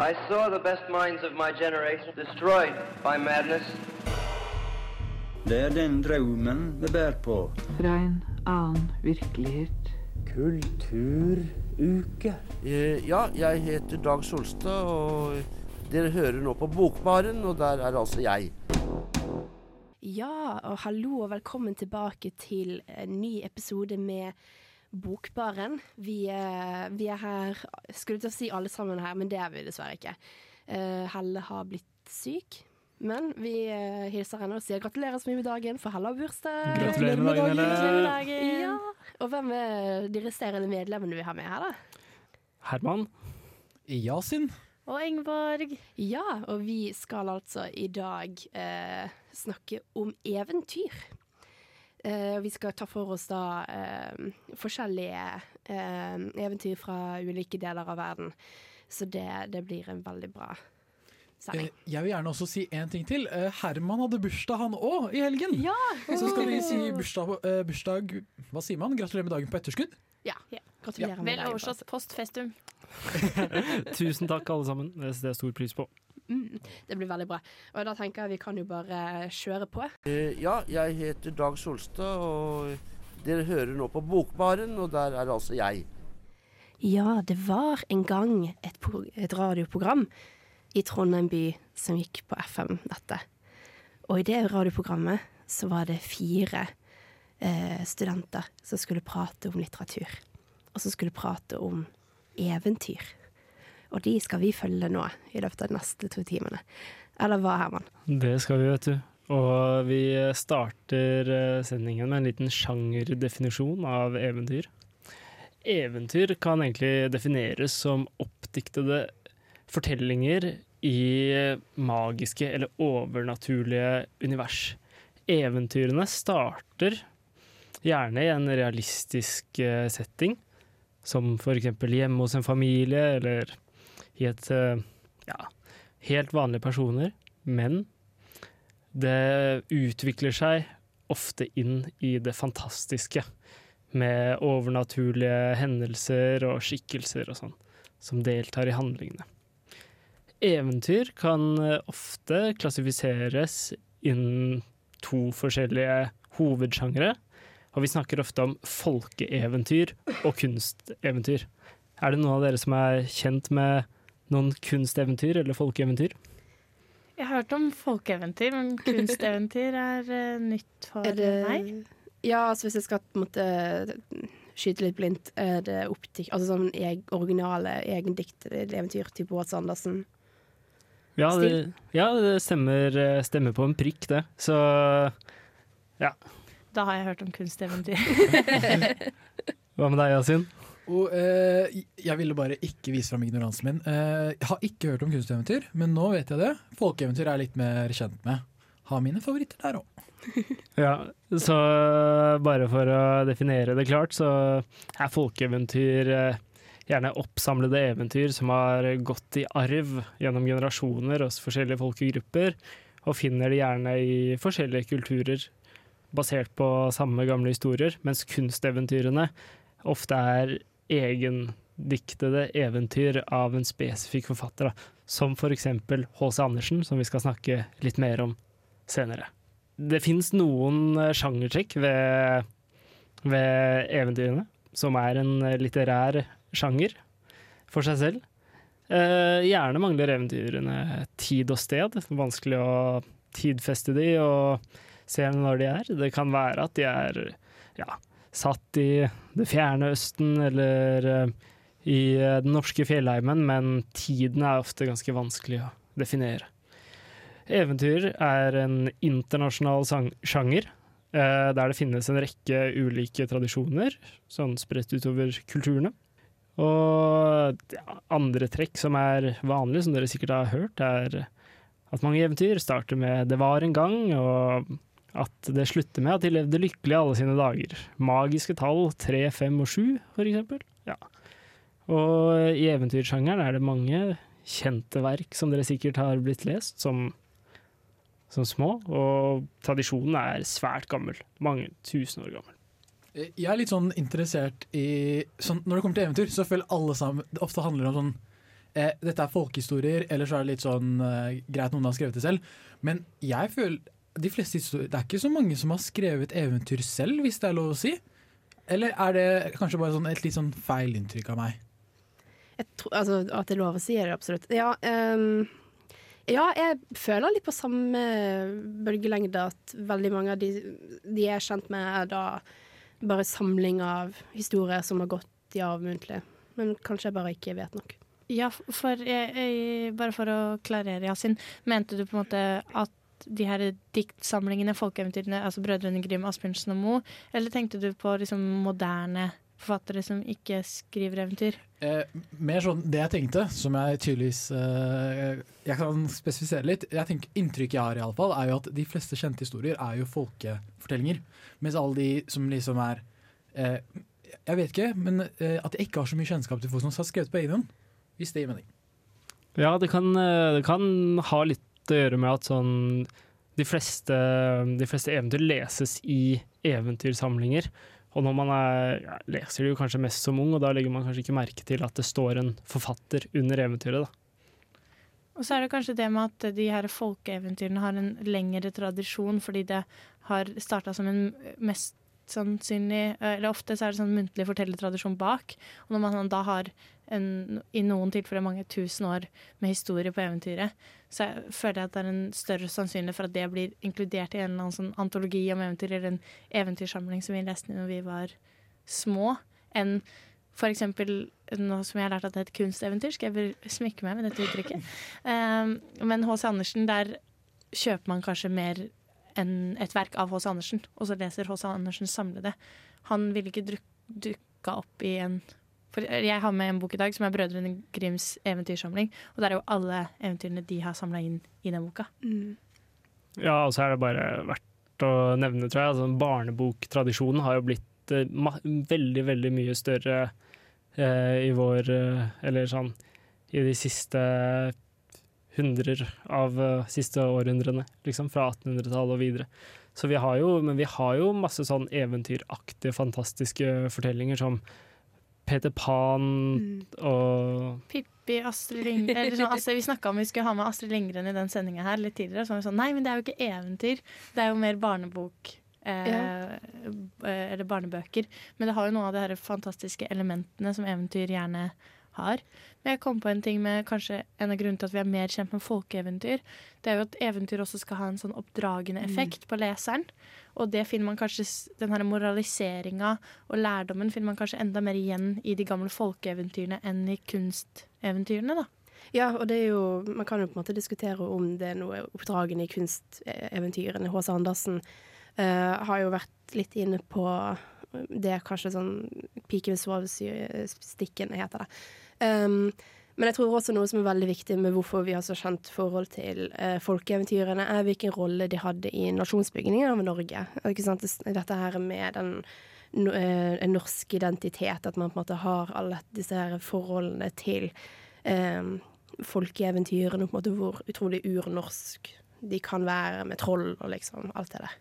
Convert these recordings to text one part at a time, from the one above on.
I saw the best minds of my generation destroyed by madness. Det er den drømmen vi bærer på. Fra en annen virkelighet. Kulturuke. Eh, Ja, jeg heter Dag Solstad, og dere hører nå på Bokbaren, og der er altså jeg. Ja, og hallo og velkommen tilbake til en ny episode med Bokbaren. Vi, er- vi er her, skulle til å si alle sammen her, men det er vi dessverre ikke. Eh, Helle har blitt syk, men vi eh, hilser henne og sier gratulerer så mye med dagen, for Helle har bursdag. Gratulerer med dagen, Helle. Ja, og hvem er de resterende medlemmene vi har med her, da? Herman. Yasin. Og Ingeborg. Ja, og vi skal altså i dag eh, snakke om eventyr. Eh, vi skal ta for oss da eh, forskjellige eh, eventyr fra ulike deler av verden. Så det, det blir en veldig bra sending. Jeg vil gjerne også si en ting til. Herman hadde bursdag han òg i helgen. Ja! Så skal vi si bursdag, bursdag Hva sier man? Gratulerer med dagen på etterskudd. ja. Gratulerer med Vel dagen, overstått post festum. Tusen takk, alle sammen. Det setter jeg stor pris på. Mm, det blir veldig bra. Og da tenker jeg vi kan jo bare kjøre på. Eh, Ja, jeg heter Dag Solstad, og dere hører nå på Bokbaren, og der er altså jeg. Ja, det var en gang et, pro et radioprogram i Trondheim by som gikk på FM-nettet. Og i det radioprogrammet så var det fire eh, studenter som skulle prate om litteratur. Og som skulle prate om eventyr. Og de skal vi følge nå i løpet av de neste to timene. Eller hva, Herman? Det skal vi, vet du. Og vi starter eh, sendingen med en liten sjangerdefinisjon av eventyr. Eventyr kan egentlig defineres som oppdiktede fortellinger i magiske eller overnaturlige univers. Eventyrene starter gjerne i en realistisk eh, setting, som eksempel hjemme hos en familie, eller i et eh, ja, helt vanlige personer, men det utvikler seg ofte inn i det fantastiske, med overnaturlige hendelser og skikkelser og sånn, som deltar i handlingene. Eventyr kan eh, ofte klassifiseres innen to forskjellige hovedsjangre, og vi snakker ofte om folkeeventyr og kunsteventyr. Er det noen av dere som er kjent med noen kunsteventyr eller folkeeventyr? Jeg har hørt om folkeeventyr, men kunsteventyr er uh, nytt for Er det meg. Ja, altså hvis jeg skal på en måte skyte litt blindt, er det oppdikt, altså sånn eg, originale, egendiktede eventyr, type Watts Andersen? Ja, det, ja, det stemmer, eh, stemmer på en prikk, det. Så Da har jeg hørt om kunsteventyr. hva med deg, Yasin? Og eh, jeg ville bare ikke vise fram ignoransen min. Eh, jeg har ikke hørt om kunsteventyr, men nå vet jeg det. Folkeeventyr er jeg litt mer kjent med. Har mine favoritter der òg. Ja, så bare for å definere det klart, så er folkeeventyr eh, gjerne oppsamlede eventyr som har gått i arv gjennom generasjoner hos forskjellige folkegrupper, og finner det gjerne i forskjellige kulturer basert på samme gamle historier, mens kunsteventyrene ofte er egendiktede eventyr av en spesifikk forfatter, da. som eksempel H.C. Andersen, som vi skal snakke litt mer om senere. Det fins noen eh, sjangertrekk ved, ved eventyrene, som er en eh, litterær sjanger for seg selv. Eh, gjerne mangler eventyrene tid og sted. Vanskelig å tidfeste de og se når de er. Det kan være at de er ja, satt i det fjerne Østen eller eh, i eh, den norske fjellheimen, men tiden er ofte ganske vanskelig å definere. Eventyr er en internasjonal sjanger, eh, der det finnes en rekke ulike tradisjoner, sånn spredt utover kulturene. Og andre trekk som er vanlige, som dere sikkert har hørt, er at mange eventyr starter med 'det var en gang', og at det slutter med at de levde lykkelig alle sine dager. Magiske tall 3, 5 og 7, for eksempel. Ja. Og i eventyrsjangeren er det mange kjente verk som dere sikkert har blitt lest, som, som små, og tradisjonen er svært gammel. Mange tusen år gammel. Jeg er litt sånn interessert i sånn, Når det kommer til eventyr, så føler alle sammen det ofte handler om sånn eh, dette er folkehistorier, eller så er det litt sånn eh, greit noen har skrevet det selv. Men jeg føler de fleste historier, det er ikke så mange som har skrevet eventyr selv, hvis det er lov å si. Eller er det kanskje bare sånn et litt sånn feil inntrykk av meg? Jeg tror, altså, at det er lov å si, er det absolutt. Ja, um, ja, jeg føler litt på samme bølgelengde at veldig mange av de, de jeg er kjent med, er da bare samling av historier som har gått i arv muntlig. Men kanskje jeg bare ikke vet nok. Ja, for jeg, jeg, bare for å klarere, Yasin. Mente du på en måte at de her diktsamlingene, folkeeventyrene, altså Brødrene Grim, Asbjørnsen og Moe, eller tenkte du på liksom moderne forfattere som ikke skriver eventyr? Eh, mer sånn det jeg tenkte, som jeg tydeligvis eh, Jeg kan spesifisere litt. Jeg tenker, Inntrykket jeg har, i alle fall, er jo at de fleste kjente historier er jo folkefortellinger. Mens alle de som liksom er eh, Jeg vet ikke, men eh, at jeg ikke har så mye kjennskap til folk som har skrevet på egen hånd. Hvis det gir mening. Ja, det kan, eh, det kan ha litt å gjøre med at sånn de fleste, de fleste eventyr leses i eventyrsamlinger. Og når man er, ja, leser det jo kanskje mest som ung, og da legger man kanskje ikke merke til at det står en forfatter under eventyret. da. Og så er det kanskje det med at de her folkeeventyrene har en lengre tradisjon, fordi det har starta som en mest sannsynlig Eller ofte så er det sånn muntlig fortellertradisjon bak. Og når man da har en, i noen tilfeller mange tusen år med historie på eventyret, så jeg føler jeg at det er en større sannsynlighet for at det blir inkludert i en eller annen sånn antologi om eventyr, eller en eventyrsamling som vi leste når vi var små, enn for eksempel nå som jeg har lært at det heter kunsteventyr, skal jeg smykke meg med dette uttrykket. Um, men H.C. Andersen, der kjøper man kanskje mer enn et verk av H.C. Andersen, og så leser H.C. Andersen samlede. Han ville ikke dukka opp i en For jeg har med en bok i dag som er Brødrene Grims eventyrsamling, og der er jo alle eventyrene de har samla inn i den boka. Mm. Ja, og så er det bare verdt å nevne, tror jeg. Altså, barneboktradisjonen har jo blitt eh, veldig, veldig mye større eh, i vår eh, Eller sånn i de siste hundrer av uh, siste århundrene, liksom. Fra 1800-tallet og videre. Så vi har jo, men vi har jo masse sånn eventyraktige, fantastiske fortellinger som Peter Pan Mm. og Pippi, Astrid Lindgren sånn, altså, Vi snakka om vi skulle ha med Astrid Lindgren i den sendinga her litt tidligere. Så var vi sånn, Nei, men det er jo ikke eventyr. Det er jo mer barnebok. Eh, Ja. eh, Eller barnebøker. Men det har jo noen av de her fantastiske elementene som eventyr gjerne har. Men jeg kom på en ting med kanskje en av grunnene til at vi er mer kjent med folkeeventyr. Det er jo at eventyr også skal ha en sånn oppdragende effekt på leseren. Og det finner man kanskje den her moraliseringa og lærdommen finner man kanskje enda mer igjen i de gamle folkeeventyrene enn i kunsteventyrene, da. Ja, og det er jo Man kan jo på en måte diskutere om det er noe oppdragende i kunsteventyrene. H.C. Andersen uh, har jo vært litt inne på det er kanskje sånn Pike ved svovestikken heter det. Um, men jeg tror også noe som er veldig viktig med hvorfor vi har så kjent forhold til eh, folkeeventyrene, er hvilken rolle de hadde i nasjonsbyggingen av Norge. Ikke sant? Det- Dette her med den no, eh, en norsk identitet, at man på en måte har alle disse her forholdene til eh, folkeeventyrene, på en måte hvor utrolig urnorsk de kan være, med troll og liksom alt det der.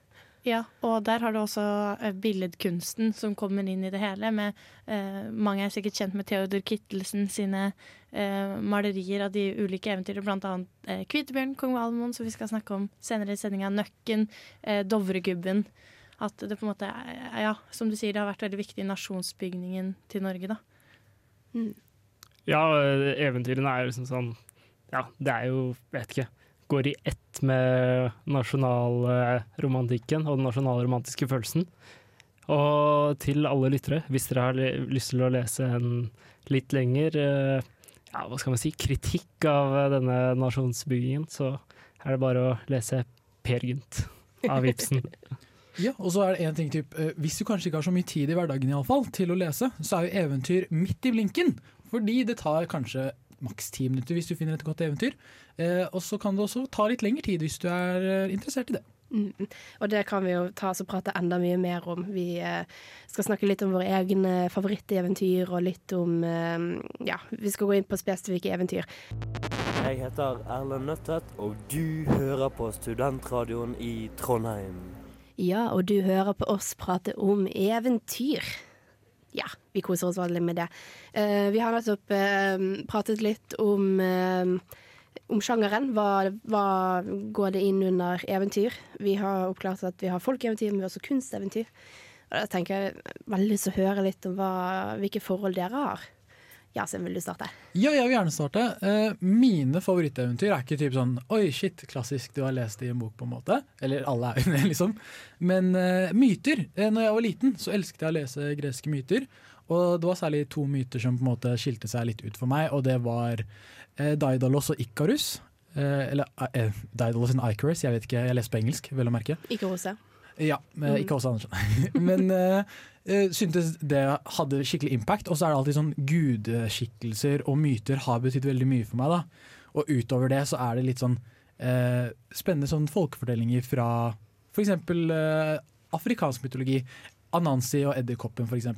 Ja, og der har du også eh, billedkunsten som kommer inn i det hele. Med, eh, mange er sikkert kjent med Theodor Kittelsen sine eh, malerier av de ulike eventyrene, blant annet eh, Kvitebjørn, kong Valmon, som vi skal snakke om senere i sendinga, Nøkken, eh, Dovregubben. At det på en måte, er- ja, som du sier, det har vært veldig viktig i nasjonsbygningen til Norge, da. Ja, eventyrene er jo liksom sånn Ja, det er jo, vet ikke Går i ett med nasjonalromantikken og den nasjonalromantiske følelsen. Og til alle lyttere, hvis dere har lyst til å lese en litt lenger eh, ja, hva skal man si, kritikk av eh, denne nasjonsbyggingen, så er det bare å lese Per Gynt av Ibsen. Ja, og så er det en ting typ, eh, Hvis du kanskje ikke har så mye tid i hverdagen i alle fall, til å lese, så er jo eventyr midt i blinken. Fordi det tar kanskje maks ti minutter hvis du finner et godt eventyr. Eh, og så kan det også ta litt lengre tid hvis du er eh, interessert i det. Mm. Og det kan vi jo ta oss og prate enda mye mer om. Vi eh, skal snakke litt om våre egne favoritteventyr, og litt om eh, Ja, vi skal gå inn på spesifikke eventyr. Jeg heter Erlend Nøttet, og du hører på Studentradioen i Trondheim. Ja, og du hører på oss prate om eventyr. Ja, vi koser oss veldig med det. Uh, vi har nettopp uh, pratet litt om, uh, om sjangeren. Hva, hva går det inn under eventyr? Vi har oppklart at vi har folkeeventyr, men vi har også kunsteventyr. Og da tenker jeg veldig lyst til å høre litt om hva, hvilke forhold dere har. Yasin, vil du starte? Ja, jeg vil gjerne starte. Eh, mine favoritteventyr er ikke typ sånn Oi, shit, klassisk, du har lest i en bok, på en måte. Eller alle er jo det, liksom. Men uh, myter. Eh, når jeg var liten, så elsket jeg å lese greske myter. Og det var særlig to myter som på en måte skilte seg litt ut for meg, og det var uh, Daidalos og Ikarus. Eh, eller eh, Daidalos and Icarus, jeg vet ikke, jeg leser på engelsk, vel å merke. Ikarus, deg. Ja, men ikke Åse Andersen. Men uh, syntes det hadde skikkelig impact. Og så er det alltid sånn gudeskikkelser og myter har betydd veldig mye for meg. da. Og utover det så er det litt sånn uh, spennende sånn folkefortellinger fra f.eks. Uh, afrikansk mytologi. Anansi og Edderkoppen f.eks.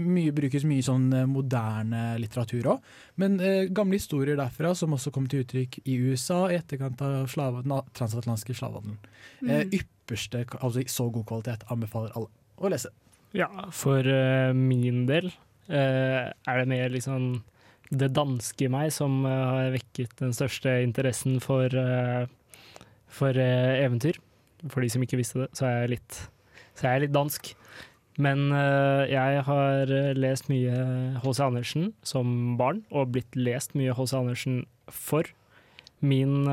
Mye brukes mye sånn moderne litteratur òg. Men eh, gamle historier derfra som også kom til uttrykk i USA i etterkant av slave, transatlantiske slavehandelen. Mm. Uh, ypperste, altså så god kvalitet. Anbefaler alle å lese. Ja, for uh, min del uh, er det mer liksom det danske i meg som uh, har vekket den største interessen for, for eventyr. For de som ikke visste det, så er jeg litt, er jeg litt dansk. Men jeg har lest mye H.C. Andersen som barn, og blitt lest mye H.C. Andersen for. Min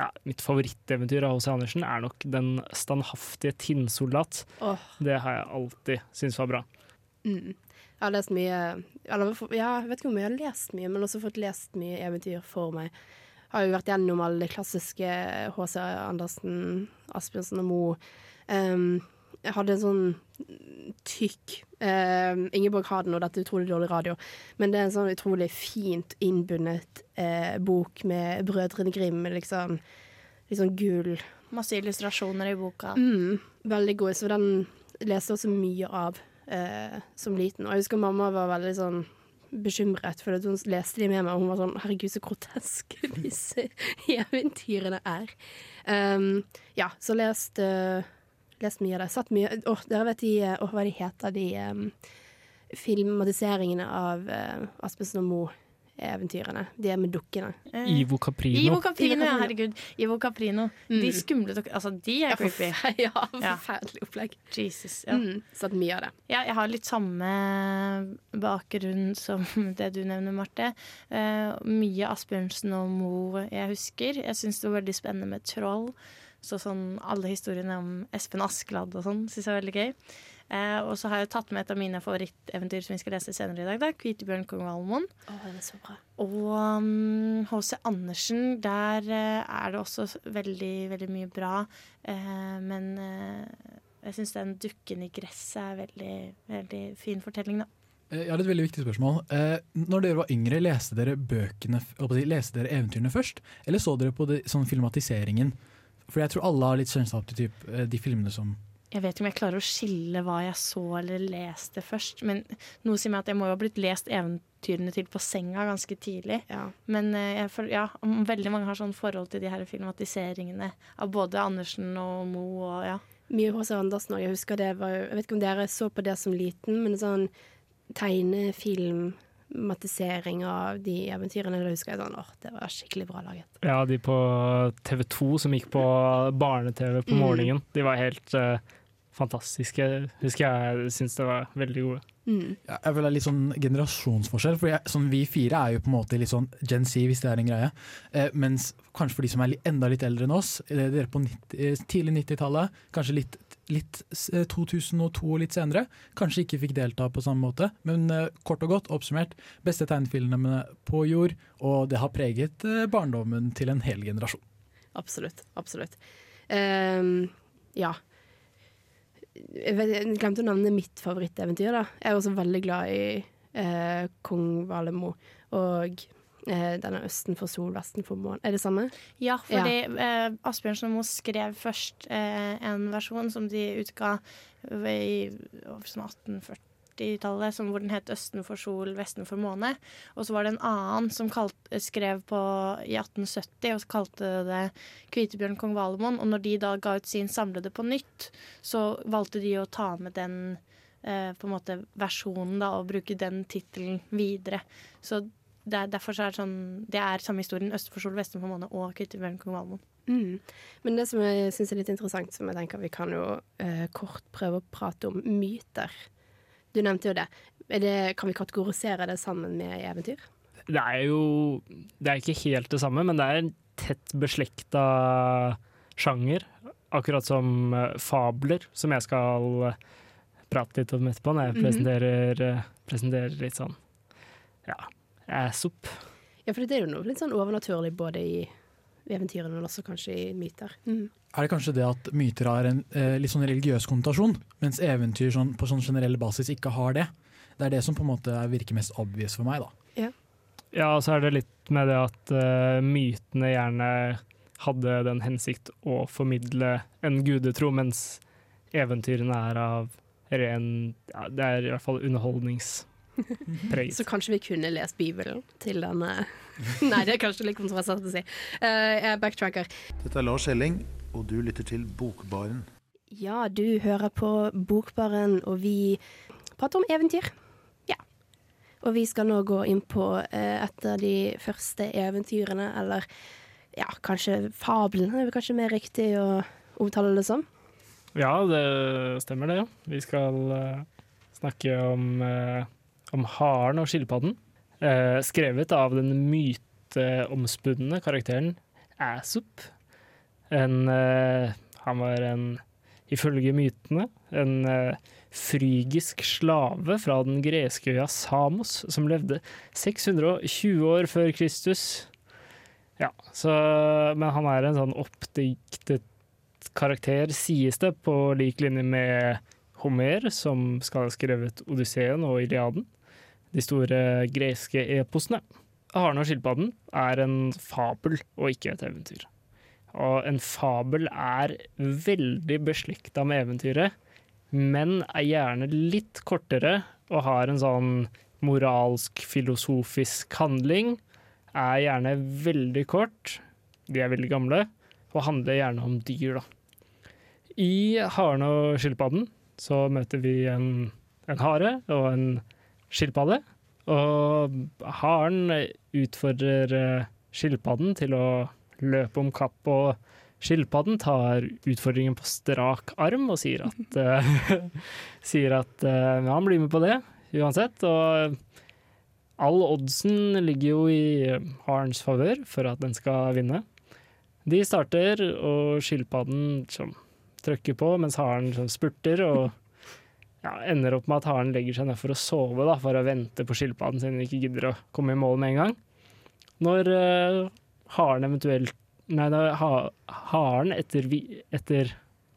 ja, mitt favoritteventyr av H.C. Andersen er nok 'Den standhaftige tinnsoldat'. Oh. Det har jeg alltid syntes var bra. Mm. Jeg har lest mye eller, ja, Jeg vet ikke om jeg har lest mye, men også fått lest mye eventyr for meg. Jeg har jo vært gjennom alle de klassiske H.C. Andersen, Asbjørnsen og Moe. Um, jeg hadde en sånn tykk uh, Ingeborg har den, og dette er utrolig dårlig radio, men det er en sånn utrolig fint innbundet uh, bok med Brødrene Grim, liksom, liksom gul Masse illustrasjoner i boka. Mm, veldig god, så den leste jeg også mye av uh, som liten. Og jeg husker mamma var veldig sånn bekymret, for hun leste de med meg, og hun var sånn 'herregud, så groteske disse eventyrene er'. Um, ja, så leste lest mye av det. Satt mye Åh, dere vet de Åh, hva de heter, de um, filmatiseringene av uh, Aspensen og Moe. Eventyrene. De er med dukkene. Ivo Caprino. Ivo Caprino, ja, herregud. Ivo Caprino. Mm. De skumle Altså, de er creepy. Ja, forferdelig opplegg. Jesus, ja. Mm, satt mye av det. Ja, jeg har litt samme bakgrunn som det du nevner, Marte. Uh, mye Asbjørnsen og Moe jeg husker. Jeg syns det var veldig spennende med troll. Så sånn alle historiene om Espen Askeladd og sånn syns jeg er veldig gøy. Eh, og så har jeg tatt med et av mine favoritteventyr som vi skal lese senere i dag. da, 'Kvitebjørn kong Valmon'. Oh, det er så bra. Og um, H.C. Andersen, der uh, er det også veldig, veldig mye bra. Uh, men uh, jeg syns den 'Dukken i gresset' er veldig, veldig fin fortelling, da. Jeg har et veldig viktig spørsmål. når dere var yngre, leste dere bøkene, leste dere eventyrene først? Eller så dere på det, sånn filmatiseringen? For jeg tror alle har litt kjennskap til typ, eh, de filmene som Jeg vet ikke om jeg klarer å skille hva jeg så eller leste først, men noe sier meg at jeg må jo ha blitt lest eventyrene til på senga ganske tidlig. Ja. Men eh, jeg, ja, veldig mange har sånn forhold til de her filmatiseringene av både Andersen og Mo og ja. Mye H.C. Andersen òg. Jeg husker det var Jeg vet ikke om dere så på det som liten, men sånn tegnefilm matisering av de eventyrene. Da husker jeg sånn åh, det var skikkelig bra laget. Ja, de på TV2 som gikk på barne-TV på mm. de var helt uh, fantastiske. Husker jeg syns det var veldig gode. Mm. Ja, jeg føler det er litt sånn generasjonsforskjell. For jeg, sånn, Vi fire er jo på en måte litt sånn Gen Z, hvis det er en greie. Eh, mens kanskje for de som er enda litt eldre enn oss, eh, dere på 90, eh, tidlig 90-tallet, kanskje litt litt 2002 og litt senere. Kanskje ikke fikk delta på samme måte, men uh, kort og godt oppsummert, beste tegnefilmene på jord, og det har preget uh, barndommen til en hel generasjon. Absolutt. Absolutt. Um, ja. Jeg, glemte å nevne mitt favoritteventyr. da. Jeg er også veldig glad i uh, kong Valemo og Eh, den er østen for sol, vesten for mål. Er det samme? Ja, fordi ja. eh, Asbjørnsen og Moe skrev først eh, en versjon som de utga i 1840-tallet, hvor den het 'Østen for sol, vesten for måne'. Og så var det en annen som kalt, skrev på i 1870 og kalte det 'Kvitebjørn kong Valemon'. Og når de da ga ut sin samlede på nytt, så valgte de å ta med den eh, på en måte versjonen, da, og bruke den tittelen videre. Så det er, derfor så er det sånn Det er samme historien. Øst for sol, vest for måne og Kvitebjørn kong Valmon. Mm. Men det som jeg syns er litt interessant, som jeg tenker vi kan jo eh, kort prøve å prate om myter. Du nevnte jo det. Er det. Kan vi kategorisere det sammen med eventyr? Det er jo Det er ikke helt det samme, men det er en tett beslekta sjanger. Akkurat som eh, fabler, som jeg skal eh, prate litt om etterpå, når jeg presenterer, presenterer, -hmm. presenterer litt sånn ja, ass-opp. Ja, for det er jo noe litt sånn overnaturlig både i eventyrene, men også kanskje i myter. Mm. Er det kanskje det at myter har en eh, litt sånn religiøs konnotasjon, mens eventyr sånn, på sånn generell basis ikke har det? Det er det som på en måte virker mest obvious for meg, da. Ja, og så er det litt med det at uh, mytene gjerne hadde den hensikt å formidle en gudetro, mens eventyrene er av ren ja, Det er i hvert fall underholdningspreget. Så kanskje vi kunne lest Bibelen til denne Nei, det er kanskje litt kontroversielt å si. jeg jeg backtracker. Dette er Lars Elling, og du lytter til Bokbaren. Ja, du hører på Bokbaren, og vi prater om eventyr. Ja. Og vi skal nå gå inn på eh, et av de første eventyrene, eller ja, kanskje fablene, er kanskje mer riktig å omtale det som. Ja, det stemmer det. Vi skal eh, snakke om, uh, om haren og skilpadden. Eh, skrevet av den myteomspunne karakteren Æsop. En eh, Han var en, ifølge mytene, en eh, frygisk slave fra den greske øya Samos, som levde 620 år før Kristus. Ja, så, men han er en sånn oppdiktet karakter, sies det, på lik linje med Homer, som skal ha skrevet Odysseen og Iliaden, de store greske eposene. Haren og skilpadden er en fabel og ikke et eventyr. Og en fabel er veldig beslekta med eventyret, men er gjerne litt kortere og har en sånn moralsk, filosofisk handling. Er gjerne veldig kort, de er veldig gamle, og handler gjerne om dyr, da. I Haren og skilpadden så møter vi en, en hare og en skilpadde. Og haren utfordrer eh, skilpadden til å løpe om kapp, og skilpadden tar utfordringen på strak arm og sier at, eh, sier at eh, ja, han blir med på det uansett. Og all oddsen ligger jo i harens favør for at den skal vinne. De starter, og skilpadden som trykker på, mens haren som spurter, og ja, ender opp med at haren legger seg ned for å sove, da, for å vente på skilpadden sin, ikke gidder å komme i mål med en gang. Når uh, haren eventuelt Nei, da, ha, haren etter, vi, etter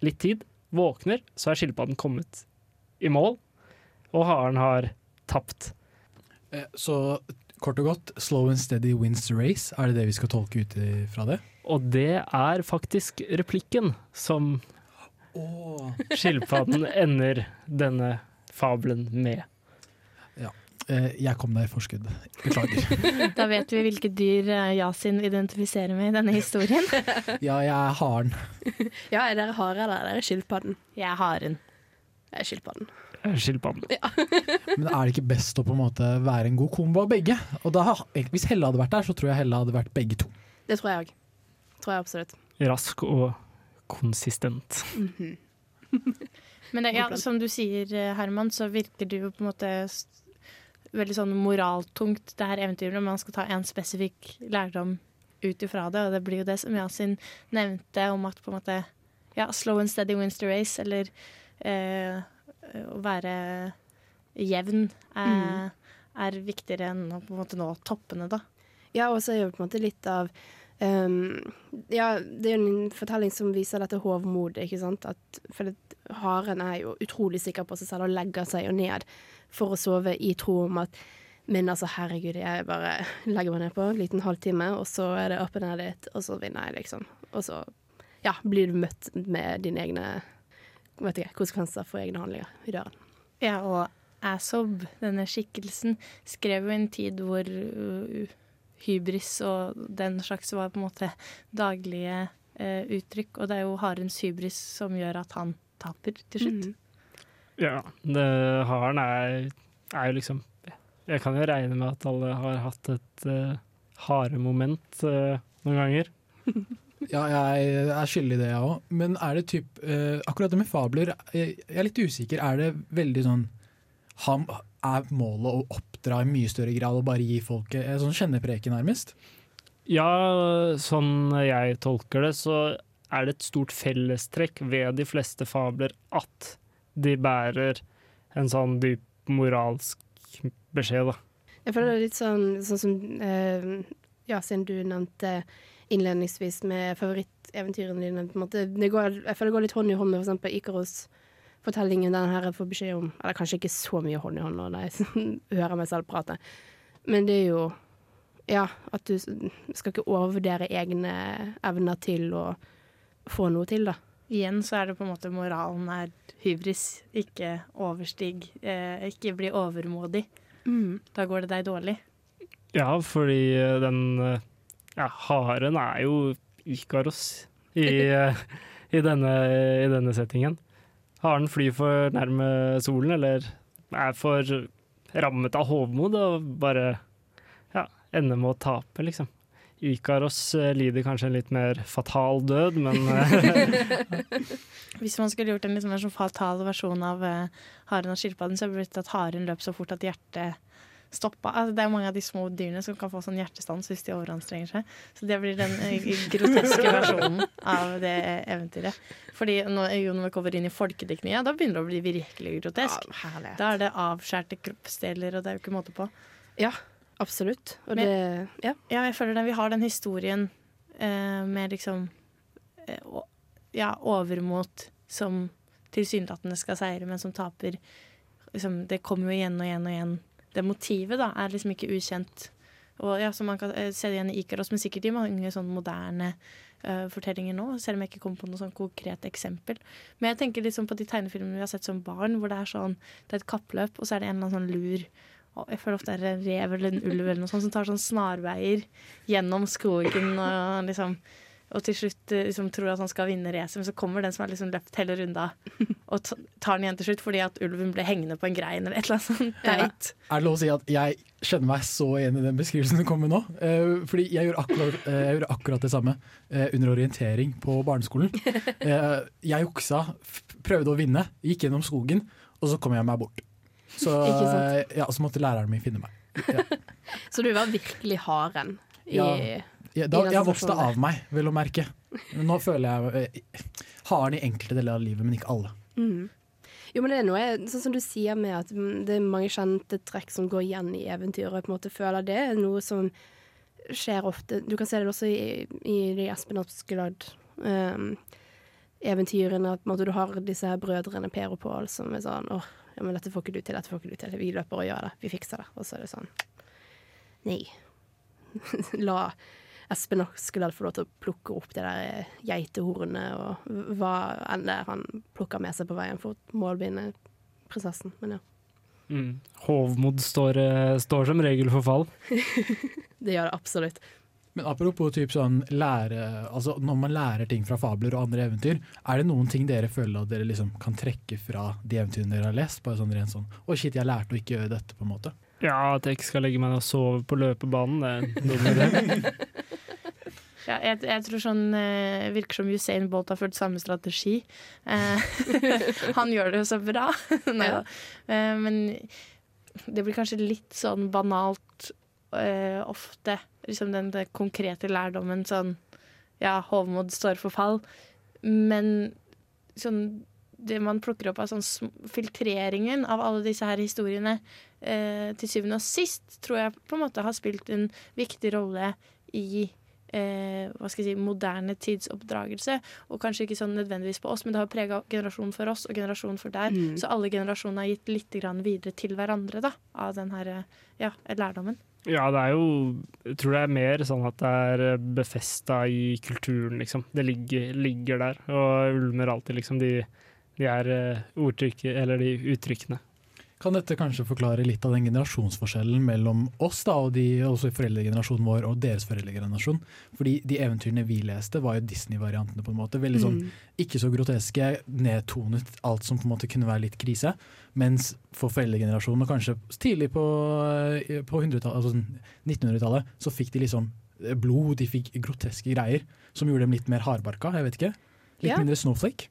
litt tid våkner, så er skilpadden kommet i mål, og haren har tapt. Eh, Så kort og godt, slow and steady wins the race. Er det det vi skal tolke ut fra det? Og det er faktisk replikken som skilpadden ender denne fabelen med. Ja. Jeg kom deg i forskudd. Beklager. Da vet vi hvilke dyr eh, Yasin identifiserer med i denne historien. Ja, jeg er haren. Ja, er dere hare, eller er dere skilpadden? Jeg er haren. Jeg er skilpadden. Skilpadden. Men er det ikke best å på en måte være en god kombo av begge? Og da, Hvis Helle hadde vært der, så tror jeg Helle hadde vært begge to. Det tror jeg òg. Tror jeg absolutt. Rask og konsistent. Mhm. Men det, ja, som du sier, eh, Herman, så virker det jo på en måte veldig sånn moraltungt, det her eventyret. Når man skal ta en spesifikk lærdom ut ifra det. Og det blir jo det som Yasin nevnte, om at på en måte ja, slow and steady wins the race, eller eh, å være jevn er, er viktigere enn å på en måte nå toppene, da. Ja, og så er jo på en måte litt av ehm, Ja, det er en fortelling som viser dette hovmodet, ikke sant. At, for det, haren er jo utrolig sikker på seg selv og legger seg jo ned for å sove i tro om at Men altså, herregud, jeg bare legger meg ned på en liten halvtime, og så er det up and at it, og så vinner jeg, liksom. Og så ja, blir du møtt med dine egne vet ikke, konsekvenser for egne handlinger i døren. Ja, og Asob, denne skikkelsen, skrev jo en tid hvor uh, hybris og den slags var på en måte daglige eh, uttrykk. Og det er jo harens hybris som gjør at han taper til slutt. Ja, det, haren er, er jo liksom Jeg kan jo regne med at alle har hatt et uh, haremoment uh, noen ganger. Ja, jeg er skyldig i det, jeg òg. Men er det typ uh, Akkurat det med fabler, jeg, jeg er litt usikker. Er det veldig sånn ham, Er målet å oppdra i mye større grad og bare gi folk en sånn kjennepreke, nærmest? Ja, sånn jeg tolker det, så er det et stort fellestrekk ved de fleste fabler at de bærer en sånn dyp moralsk beskjed, da. Jeg føler det er litt sånn, sånn som eh, Ja, siden du nevnte innledningsvis med favorittventyrene dine. på en måte. Det går, jeg føler det går litt hånd i hånd med f.eks. Ikaros-fortellingen den her jeg får beskjed om. Eller kanskje ikke så mye hånd i hånd når jeg hører meg selv prate, men det er jo Ja, at du skal ikke overvurdere egne evner til å få noe til, da. Igjen så er det på en måte moralen er hybris, ikke overstig. Eh, ikke bli overmodig. Da går det deg dårlig. Ja, fordi eh, den eh, ja, haren er jo Ikaros i, eh, i, denne, i denne settingen. Haren flyr for nærme solen, eller er for rammet av hovmod og bare ja, ender med å tape, liksom. Ikaros eh, lider kanskje en litt mer fatal død, men eh, Hvis man skulle gjort en litt mer sånn fatal versjon av uh, haren og skilpadden, så ville det blitt at haren løp så fort at hjertet stoppa. Altså, det er mange av de små dyrene som kan få sånn hjertestans hvis de overanstrenger seg. Så det blir den eh, groteske versjonen av det eventyret. Fordi når, jo, vi kommer inn i folkediktninga, da begynner det å bli virkelig grotesk. Ja, da er det avskjærte kroppsdeler, og det er jo ikke måte på. Ja, absolutt. Og Men- det Ja. Ja, jeg føler den, vi har den historien eh, med liksom eh, Ja, overmot som tilsynelatende skal seire, men som taper. Liksom, det kommer jo igjen og igjen og igjen. Det motivet da, er liksom ikke ukjent. Og ja, så Man kan eh, se det igjen i Ikaros, men sikkert i mange sånne moderne uh, fortellinger nå. Selv om jeg ikke kommer på noe sånn konkret eksempel. Men jeg tenker liksom på de tegnefilmene vi har sett som barn, hvor det er sånn, det er et kappløp, og så er det en eller annen sånn lur og jeg føler ofte det er en rev eller en ulv eller noe sånt som tar sånn snarveier gjennom skogen og liksom og til slutt eh, liksom, tror at han skal vinne racet, men så kommer den som har liksom løpt hele runda, og tar den igjen til slutt fordi at ulven ble hengende på en grein eller et eller annet sånt teit. Er det lov å si at jeg kjenner meg så igjen i den beskrivelsen som kommer nå? Uh, fordi jeg gjorde akkurat, uh, jeg gjorde akkurat det samme uh, under orientering på barneskolen. Eh, jeg juksa, prøvde å vinne, gikk gjennom skogen, og så kom jeg meg bort. Så, ja, så måtte læreren min finne meg. Så du var virkelig haren i Ja. Ja, da, jeg vokste av meg, vel å merke. Men nå føler jeg eh, har den i enkelte deler av livet, men ikke alle. Mm. Jo, men det er noe, sånn som du sier med at mm, det er mange kjente trekk som går igjen i eventyr, og jeg på en måte føler det er noe som skjer ofte. Du kan se det også i, i de Espen Askeladd um, eventyrene, at måte, du har disse her brødrene Per og Pål som er sånn åh, ja, men dette får ikke du til, dette får ikke du til. Vi løper og gjør det. Vi fikser det. Og så er det sånn Nei. La Espen Askeladd få lov til å plukke opp det der geitehornet og hva enn det han plukker med seg på veien for å målbinde prinsessen. Men ja, mm, hovmod står, eh, står som regel for fall. det gjør det absolutt. Men apropos typ sånn lære, altså når man lærer ting fra fabler og andre eventyr, er det noen ting dere føler at dere liksom kan trekke fra de eventyrene dere har lest? Bare sånn rent sånn Å, shit, jeg lærte å ikke gjøre dette, på en måte. Ja, at jeg ikke skal legge meg ned og sove på løpebanen, det er en dum idé. Ja, jeg, jeg tror sånn eh, virker som Usain Bolt har fulgt samme strategi. Eh, han gjør det jo så bra. Nei da. Eh, men det blir kanskje litt sånn banalt eh, ofte. Liksom den, den konkrete lærdommen sånn Ja, hovmod står for fall. Men sånn det man plukker opp av sånn filtreringen av alle disse her historiene, eh, til syvende og sist tror jeg på en måte har spilt en viktig rolle i eh, hva skal jeg si, moderne tids oppdragelse. Og kanskje ikke sånn nødvendigvis på oss, men det har prega generasjonen for oss og generasjonen for der. Mm. Så alle generasjonene har gitt litt grann videre til hverandre da, av den her, eh, ja, lærdommen. Ja, det er jo Jeg tror det er mer sånn at det er befesta i kulturen, liksom. Det ligger, ligger der og ulmer alltid, liksom, de, de er eh, eller de uttrykkene. Kan dette kanskje forklare litt av den generasjonsforskjellen mellom oss da, og de, også foreldregenerasjonen vår og deres foreldregenerasjon. Fordi de eventyrene vi leste, var jo Disney-variantene. på en måte. Veldig sånn, Mm. Ikke så groteske, nedtonet alt som på en måte kunne være litt krise. Mens for foreldregenerasjonen, og kanskje tidlig på, eh, på altså sånn 1900-tallet, så fikk de liksom eh, blod, de fikk groteske greier som gjorde dem litt mer hardbarka. Jeg vet ikke. Litt Ja. mindre snowflake.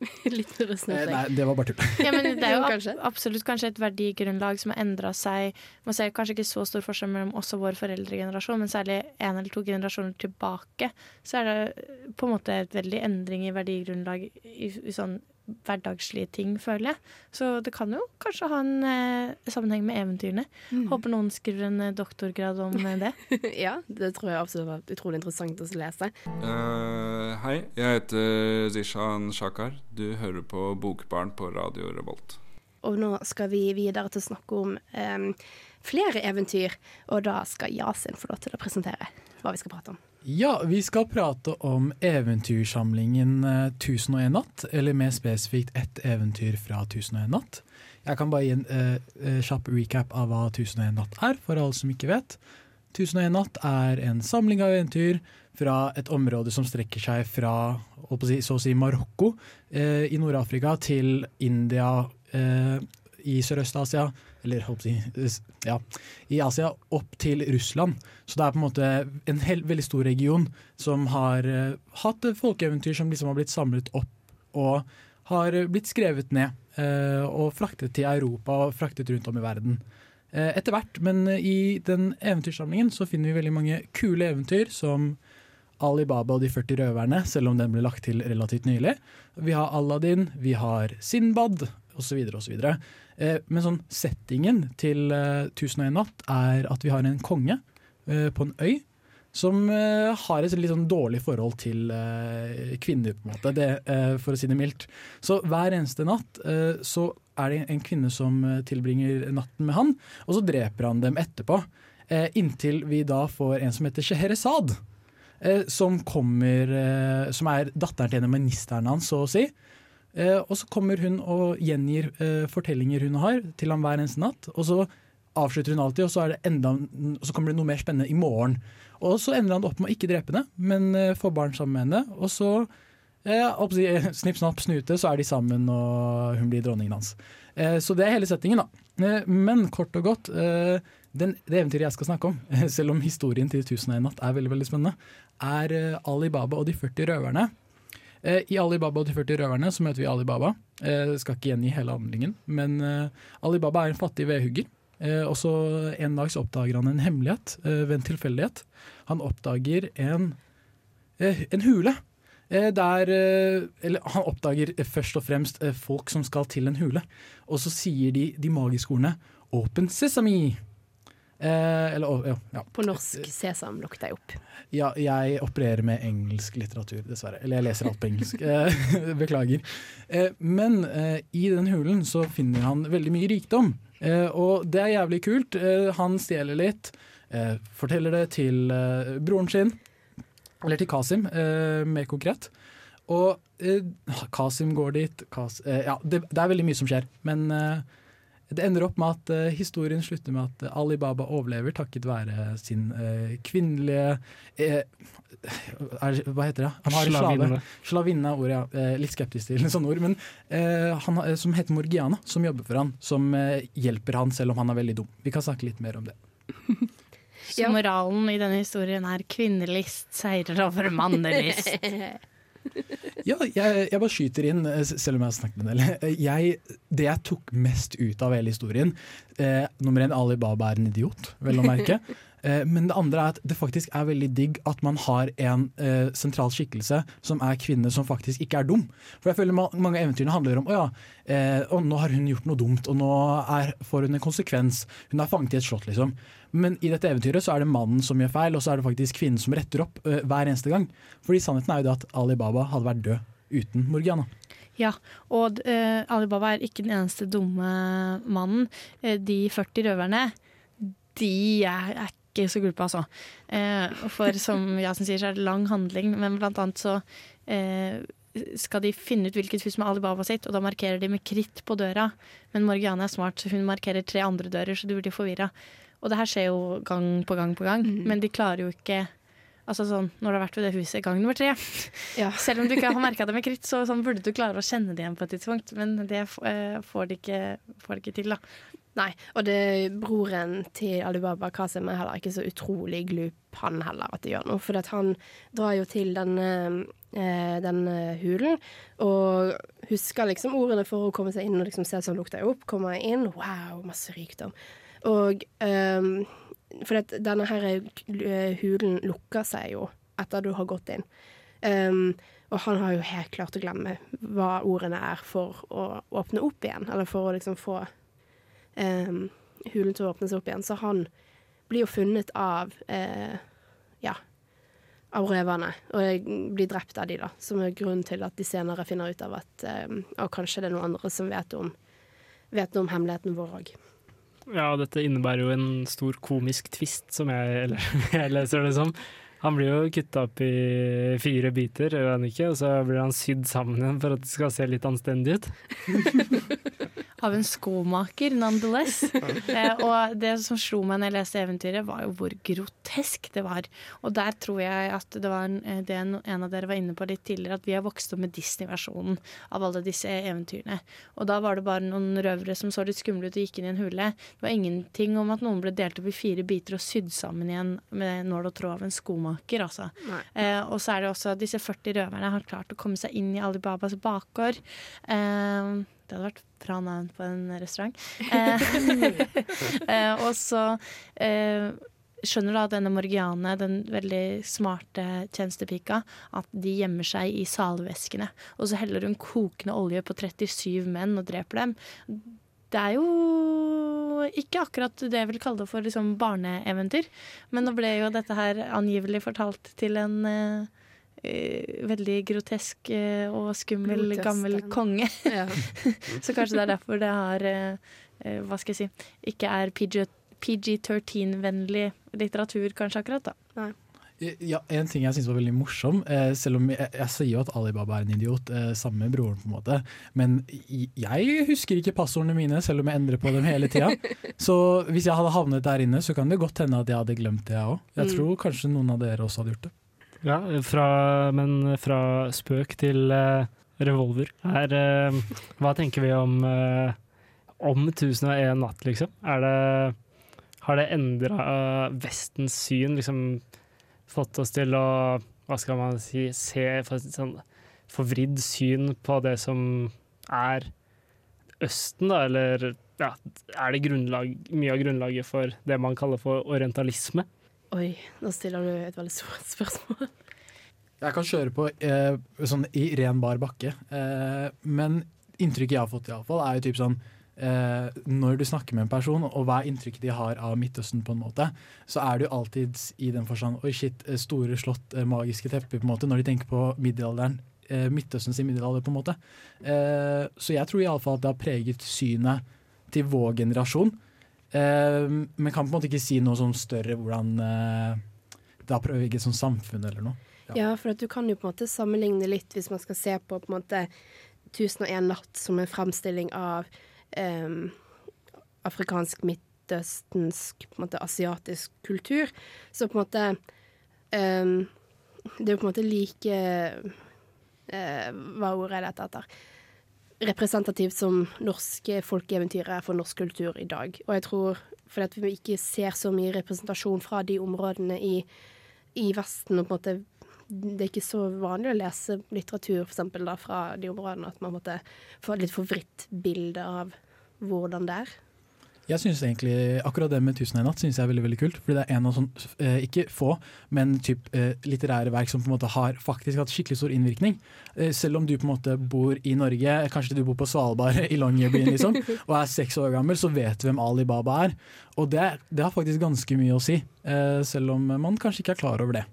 Litt Eh, nei, det var bare tull. Ja, men det er jo kanskje. absolutt kanskje et verdigrunnlag som har endra seg. Man ser kanskje ikke så stor forskjell mellom oss og vår foreldregenerasjon, men særlig en eller to generasjoner tilbake, så er det på en måte et veldig endring i verdigrunnlag i, i sånn hverdagslige ting, føler jeg. Så det kan jo kanskje ha en eh, sammenheng med eventyrene. Mm. Håper noen skriver en eh, doktorgrad om eh, det. ja, det tror jeg absolutt var utrolig interessant å lese. Uh, hei, jeg heter Zishan Shakar. Du hører på Bokbarn på Radio Revolt. Og nå skal vi videre til å snakke om em, flere eventyr, og da skal Yasin få lov til å presentere hva vi skal prate om. Ja, vi skal prate om eventyrsamlingen eh, 1001 natt, eller mer spesifikt ett eventyr fra 1001 natt. Jeg kan bare gi en eh, eh, kjapp recap av hva 1001 natt er, for alle som ikke vet. 1001 natt er en samling av eventyr fra et område som strekker seg fra så å si Marokko eh, i Nord-Afrika til India eh, i Sørøst-Asia, eller ja, i Asia, opp til Russland. Så det er på en måte en hel, veldig stor region som har uh, hatt folkeeventyr som liksom har blitt samlet opp og har blitt skrevet ned uh, og fraktet til Europa og fraktet rundt om i verden. Uh, etter hvert, men i den eventyrsamlingen så finner vi veldig mange kule eventyr som Ali Baba og de 40 røverne, selv om den ble lagt til relativt nylig. Vi har Aladdin, vi har Sinbad osv. osv. Eh, men sånn settingen til eh, 1001 natt er at vi har en konge eh, på en øy som eh, har et litt sånn dårlig forhold til eh, kvinner, på en måte, det, eh, for å si det mildt. Så hver eneste natt eh, så er det en kvinne som eh, tilbringer natten med han, og så dreper han dem etterpå. Eh, inntil vi da får en som heter Sheherezad, Eh, som kommer eh, Som er datteren til en av ministerne hans, så å si. Eh, og så kommer hun og gjengir eh, fortellinger hun har, til ham hver eneste natt. Og så avslutter hun alltid, og så, enda, så kommer det noe mer spennende i morgen. Og så ender han opp med å ikke drepe henne, men eh, få barn sammen med henne. Og så, snipp, snapp, snute, så er de sammen, og hun blir dronningen hans. Så det er hele settingen, da. Men kort og godt, den, det eventyret jeg skal snakke om, selv om historien til 1001 natt er veldig veldig spennende, er Ali Baba og de 40 røverne. Eh, I Alibaba og de 40 røverne så møter vi Ali Baba. Eh, skal ikke gjengi hele handlingen, men Alibaba er en fattig vedhugger. Eh, og så En dag så oppdager han en hemmelighet eh, ved en tilfeldighet. Han oppdager en, eh, en hule. Eh, der eh, Eller han oppdager eh, først og fremst eh, folk som skal til en hule. Og så sier de de magiske ordene 'Open Sesame'. Eh, eller ja, ja. På norsk Sesam, lukk deg opp. Ja, jeg opererer med engelsk litteratur, dessverre. Eller jeg leser alt på engelsk. Eh, Beklager. Eh, Men eh, i den hulen så finner han veldig mye rikdom. Eh, Og det er jævlig kult. Eh, Han stjeler litt, eh, forteller det til broren sin, eller til Kasim, eh, mer konkret. Og Kasim går dit. Kas ja, det, det er veldig mye som skjer. Men eh, det ender opp med at uh, historien slutter med at Ali Baba overlever takket være sin uh, kvinnelige eh, er, Hva heter det? Han har slave. Slavinne. Slavinne er ordet, ja. Litt skeptisk til sånne ord. Men han, som heter Morgiana, som jobber for han. Som hjelper han selv om han er veldig dum. Vi kan snakke litt mer om det. Så moralen i denne historien er kvinnelist seirer over mannelist. Ja, jeg, jeg bare skyter inn, eh, selv om jeg har snakket med en del. Eh, Jeg, det jeg tok mest ut av hele historien eh, Nummer én, Ali Baba er en idiot, vel å merke. Eh, men det andre er at det faktisk er veldig digg at man har en eh, sentral skikkelse som er kvinne som faktisk ikke er dum. For jeg føler man, mange av eventyrene handler om å ja, eh, nå har hun gjort noe dumt, og nå er, får hun en konsekvens. Hun er fanget i et slott, liksom. Men i dette eventyret så er det mannen som gjør feil, og så er det faktisk kvinnen som retter opp uh, hver eneste gang. Fordi sannheten er jo det at Ali Baba hadde vært død uten Morgiana. Ja, og uh, Alibaba er ikke den eneste dumme mannen. Uh, de 40 røverne, de er, er ikke så gulpe, altså. Uh, for som Jasen sier, så er det lang handling, men blant annet så eh, skal de finne ut hvilket hus er Alibaba sitt, og da markerer de med kritt på døra. Men Morgiane er smart, så hun markerer tre andre dører, så du blir forvirra. Og det her skjer jo gang på gang på gang, men de klarer jo ikke Altså sånn, Når du har vært ved det huset gang nummer tre Selv om du ikke har merka det med kritt, så sånn, burde du klare å kjenne det igjen på et tidspunkt. Men det eh, får, de ikke, får de ikke til, da. Nei, og det, broren til Alibaba Kasim er heller ikke så utrolig glup, han heller, at det gjør noe. For han drar jo til denne, eh, denne hulen og husker liksom ordene for å komme seg inn og liksom se sånn lukter jeg opp. Kommer jeg inn, wow, masse rikdom. Og um, for denne her eh, hulen lukker seg jo etter du har gått inn. Um, og han har jo helt klart å glemme hva ordene er for å åpne opp igjen, eller for å liksom få um, hulen til å åpne seg opp igjen. Så han blir jo funnet av uh, ja, av røverne, og blir drept av de da, som er grunnen til at de senere finner ut av at um, Og kanskje det er noen andre som vet om, vet om hemmeligheten vår òg. Ja, dette innebærer jo en stor komisk tvist, som jeg, eller, jeg leser det som. Han blir jo kutta opp i fire biter, gjør ikke? Og så blir han sydd sammen igjen for at det skal se litt anstendig ut. av en skomaker, nonetheless. eh, og det som slo meg når jeg leste eventyret, var jo hvor grotesk det var. Og der tror jeg at det var eh, det en av dere var inne på litt tidligere, at vi har vokst opp med Disney-versjonen av alle disse eventyrene. Og da var det bare noen røvere som så litt skumle ut og gikk inn i en hule. Det var ingenting om at noen ble delt opp i fire biter og sydd sammen igjen med nål og tråd av en skomaker, altså. Eh, og så er det også at disse 40 røverne har klart å komme seg inn i Alibabas bakgård. Eh, det hadde vært bra navn på en restaurant. Eh, eh, og så eh, skjønner da denne Morgiane, den veldig smarte tjenestepika, at de gjemmer seg i salveskene. Og så heller hun kokende olje på 37 menn og dreper dem. Det er jo ikke akkurat det jeg vil kalle det for liksom barneeventyr. Men nå ble jo dette her angivelig fortalt til en Uh, veldig grotesk uh, og skummel Grotest, gammel konge. Ja. så kanskje det er derfor det har uh, Hva skal jeg si Ikke er PG-13-vennlig litteratur, kanskje akkurat, da. Nei. Ja, En ting jeg syns var veldig morsom, eh, selv om jeg, jeg, sier jo at Alibaba er en idiot, eh, sammen med broren, på en måte, men jeg husker ikke passordene mine, selv om jeg endrer på dem hele tida. Så hvis jeg hadde havnet der inne, så kan det godt hende at jeg hadde glemt det, jeg òg. Jeg mm. tror kanskje noen av dere også hadde gjort det. Ja, fra, men fra spøk til uh, revolver. Her, uh, hva tenker vi om uh, om 1001 natt, liksom? Er det, har det endra Vestens syn? Liksom fått oss til å, hva skal man si, se sånn forvridd syn på det som er Østen, da, eller ja, er det grunnlag, mye av grunnlaget for det man kaller for orientalisme? Oi, nå stiller du et veldig stort spørsmål. Jeg kan kjøre på eh, sånn i ren bar bakke, eh, men inntrykket jeg har fått, i alle fall, er jo typ sånn eh, Når du snakker med en person, og hva er inntrykket de har av Midtøsten, på en måte, så er jo alltid i den forstand Oi, shit, eh, store slott, eh, magiske tepper, på en måte, når de tenker på middelalderen. Eh, Midtøsten sin middelalder, på en måte. så jeg tror iallfall at det har preget synet til vår generasjon. Uh, men kan på en måte ikke si noe sånn større hvordan uh, det har ikke som samfunn eller noe. Ja. ja, for du kan jo på en måte sammenligne litt hvis man skal se på på en måte 1001 natt som en fremstilling av um, afrikansk, midtøstensk, på en måte asiatisk kultur. Så på en måte um, Det er jo på en måte like uh, Hva ordet er dette etter? Representativt som norske folkeeventyr er for norsk kultur i dag. Og jeg tror fordi vi ikke ser så mye representasjon fra de områdene i, i Vesten, og på en måte det er ikke så vanlig å lese litteratur for eksempel, da, fra de områdene, at man måtte få et litt forvritt bilde av hvordan det er. Jeg synes egentlig akkurat det med 'Tusen og en natt' synes jeg er veldig veldig kult. Fordi det er en av sånn, eh, ikke få, men typ eh, litterære verk som på en måte har faktisk hatt skikkelig stor innvirkning. Eh, selv om du på en måte bor i Norge, kanskje du bor på Svalbard i Longyearbyen liksom, og er seks år gammel, så vet du hvem Ali Baba er. Og det, det har faktisk ganske mye å si, eh, selv om man kanskje ikke er klar over det.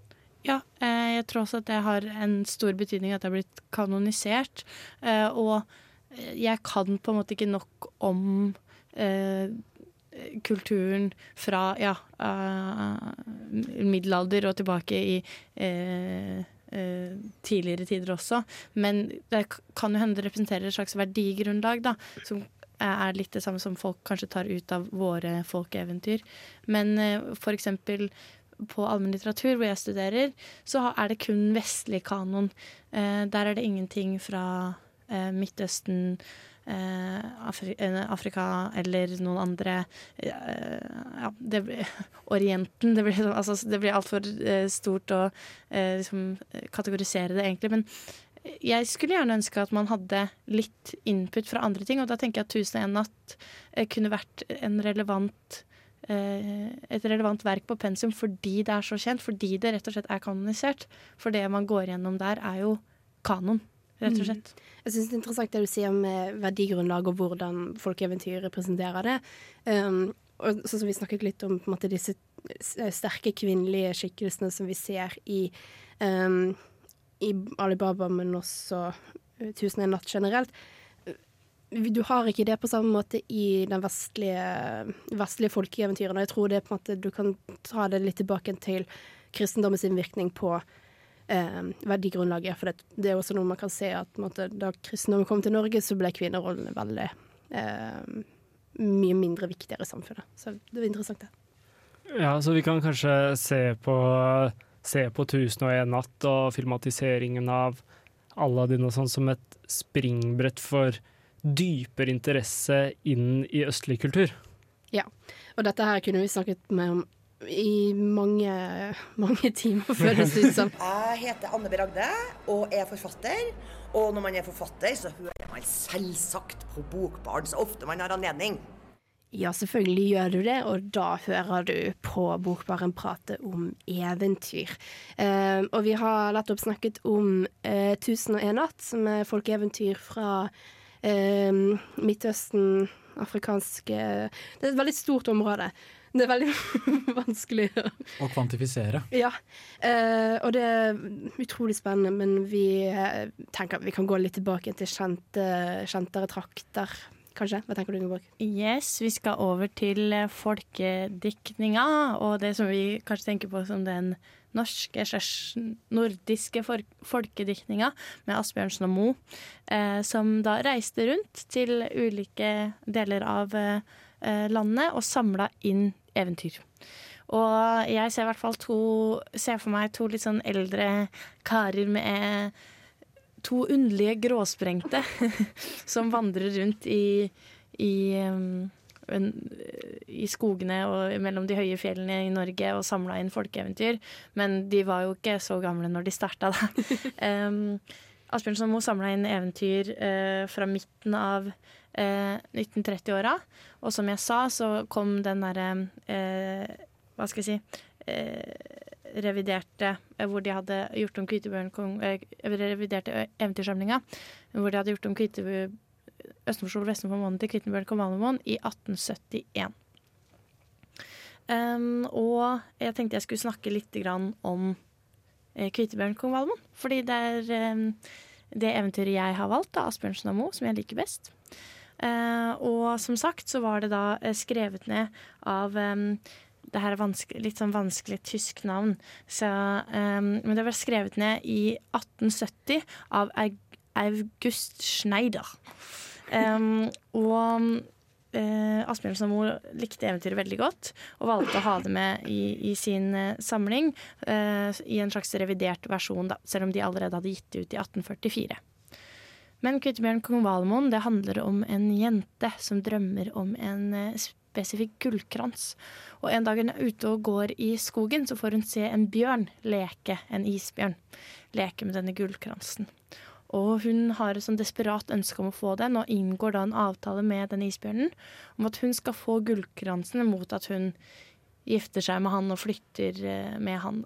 Ja, eh, jeg tror også at det har en stor betydning at det har blitt kanonisert. Eh, og jeg kan på en måte ikke nok om Eh, kulturen fra ja, eh, middelalder og tilbake i uh, eh, tidligere tider også. Men det kan jo hende det representerer et slags verdigrunnlag, da, som er litt det samme som folk kanskje tar ut av våre folkeeventyr. Men eh, eksempel på allmennlitteratur, hvor jeg studerer, så er det kun vestlig kanon. Eh, der er det ingenting fra eh, Midtøsten, eh, Afri eh, Afrika eller noen andre eh, Ja, det blir Orienten. Det blir, sånn- altså, altfor eh, stort å eh, liksom, eh, kategorisere det, egentlig. Men jeg skulle gjerne ønske at man hadde litt input fra andre ting, og da tenker jeg at 'Tusen og en natt' eh, kunne vært en relevant eh, et relevant verk på pensum fordi det er så kjent, fordi det rett og slett er kanonisert. For det man går gjennom der, er jo kanon, rett og Mm. Jeg syns det er interessant det du sier med verdigrunnlag og hvordan folkeeventyr representerer det. Um, og sånn som vi snakket litt om måte, disse sterke kvinnelige skikkelsene som vi ser i, um, i Alibaba, men også uh, Tusen og en natt generelt. Du har ikke det på samme måte i den vestlige, vestlige folkeeventyrene. Jeg tror det på en måte, du kan ta det litt tilbake til kristendommens innvirkning på eh, verdigrunnlaget. For det, det er også noe man kan se at måtte, da kristendommen kom til Norge, så ble kvinnerollene veldig eh, mye mindre viktigere i samfunnet. Så det var interessant, det. Ja, så vi kan kanskje se på, se på 1001 natt og filmatiseringen av Aladdin og sånn som et springbrett for dypere interesse inn i østlig kultur. Ja. Og dette her kunne vi snakket med om i mange, mange timer, føles det ut som. Jeg heter Anne B. Ragde og er forfatter. Og når man er forfatter, så hører man selvsagt på Bokbarn så ofte man har anledning. Ja, selvfølgelig gjør du det, og da hører du på Bokbaren prate om eventyr. Eh, og vi har nettopp snakket om eh, 1001 natt, som er folkeeventyr fra eh, Midtøsten, afrikanske Det er et veldig stort område. Det er veldig vanskelig å Å kvantifisere. ja, eh, og det er utrolig spennende, men vi eh, tenker vi kan gå litt tilbake til kjente, kjentere trakter, kanskje? Hva tenker du, Ingeborg? Yes, vi skal over til eh, folkediktninga, og det som vi kanskje tenker på som den norske slash nordiske folkediktninga med Asbjørnsen og Moe, eh, som da reiste rundt til ulike deler av eh, landet og samla inn eventyr. Og jeg ser i hvert fall to Ser for meg to litt sånn eldre karer med to underlige gråsprengte som vandrer rundt i, i, um, i skogene og mellom de høye fjellene i Norge og samla inn folkeeventyr. Men de var jo ikke så gamle når de starta, da. um, Asbjørnsen Moe samla inn eventyr uh, fra midten av eh, 1930-åra. Og som jeg sa, så kom den derre eh, Hva skal jeg si eh, reviderte eh, Hvor de hadde gjort om Kvitebjørnkong... eh, Reviderte eventyrsamlinga. Hvor de hadde gjort om Kvite, og sol, vestenfor månen til Kvitebjørn Valemon i 1871. Um, og jeg tenkte jeg skulle snakke litt grann om eh, Kvitebjørn kong Valemon. Fordi det er um, det eventyret jeg har valgt, av Asbjørnsen og Moe, som jeg liker best. Eh, og som sagt så var det da eh, skrevet ned av det her er litt sånn vanskelig tysk navn. Så, eh, men det ble skrevet ned i 1870 av August Schneider. Um, og eh, Asbjørnsen og likte eventyret veldig godt og valgte å ha det med i, i sin eh, samling eh, i en slags revidert versjon, da, selv om de allerede hadde gitt det ut i 1844. Men Kvitebjørn kong Valemon det handler om en jente som drømmer om en eh, spesifikk gullkrans. Og en dag hun er ute og går i skogen, så får hun se en bjørn leke, en isbjørn, leke med denne gullkransen. Og hun har et sånn desperat ønske om å få den, og inngår da en avtale med denne isbjørnen om at hun skal få gullkransen mot at hun gifter seg med han og flytter eh, med han.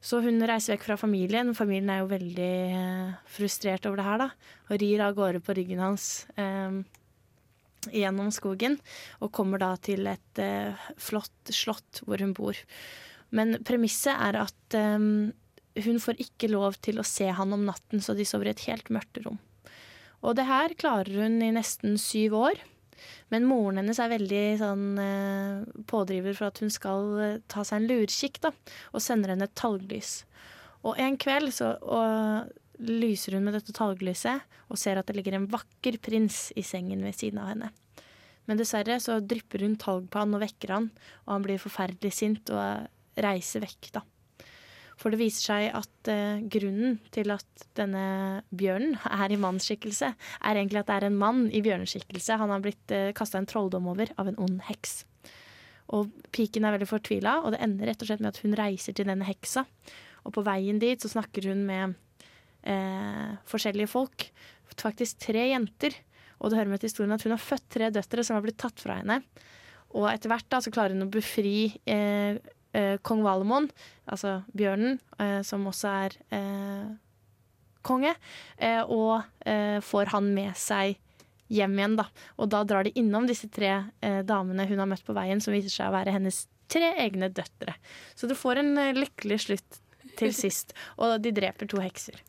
Så hun reiser vekk fra familien. Familien er jo veldig eh, frustrert over det her, da. Og rir av gårde på ryggen hans eh, gjennom skogen. Og kommer da til et eh, flott slott hvor hun bor. Men premisset er at eh, hun får ikke lov til å se han om natten, så de sover i et helt mørkt rom. Og det her klarer hun i nesten syv år. Men moren hennes er veldig sånn, eh, pådriver for at hun skal eh, ta seg en lurkikk, da, og sender henne et talglys. Og en kveld så og, lyser hun med dette talglyset og ser at det ligger en vakker prins i sengen ved siden av henne. Men dessverre så drypper hun talg på han og vekker han, og han blir forferdelig sint og reiser vekk, da. For det viser seg at eh, grunnen til at denne bjørnen er i mannsskikkelse, er egentlig at det er en mann i bjørneskikkelse han har blitt uh, kasta en trolldom over av en ond heks. Og piken er veldig fortvila, og det ender rett og slett med at hun reiser til denne heksa. Og på veien dit så snakker hun med eh, forskjellige folk. Faktisk tre jenter. Og det hører med til historien at hun har født tre døtre som har blitt tatt fra henne. Og etter hvert da så klarer hun å befri eh, eh, kong Valemon, altså bjørnen, eh, som også er eh, konge, eh, og eh, får han med seg hjem igjen. da. Og da drar de innom disse tre damene hun har møtt på veien, som viser seg å være hennes tre egne døtre. Så du får en lykkelig slutt til sist. Og de dreper to hekser.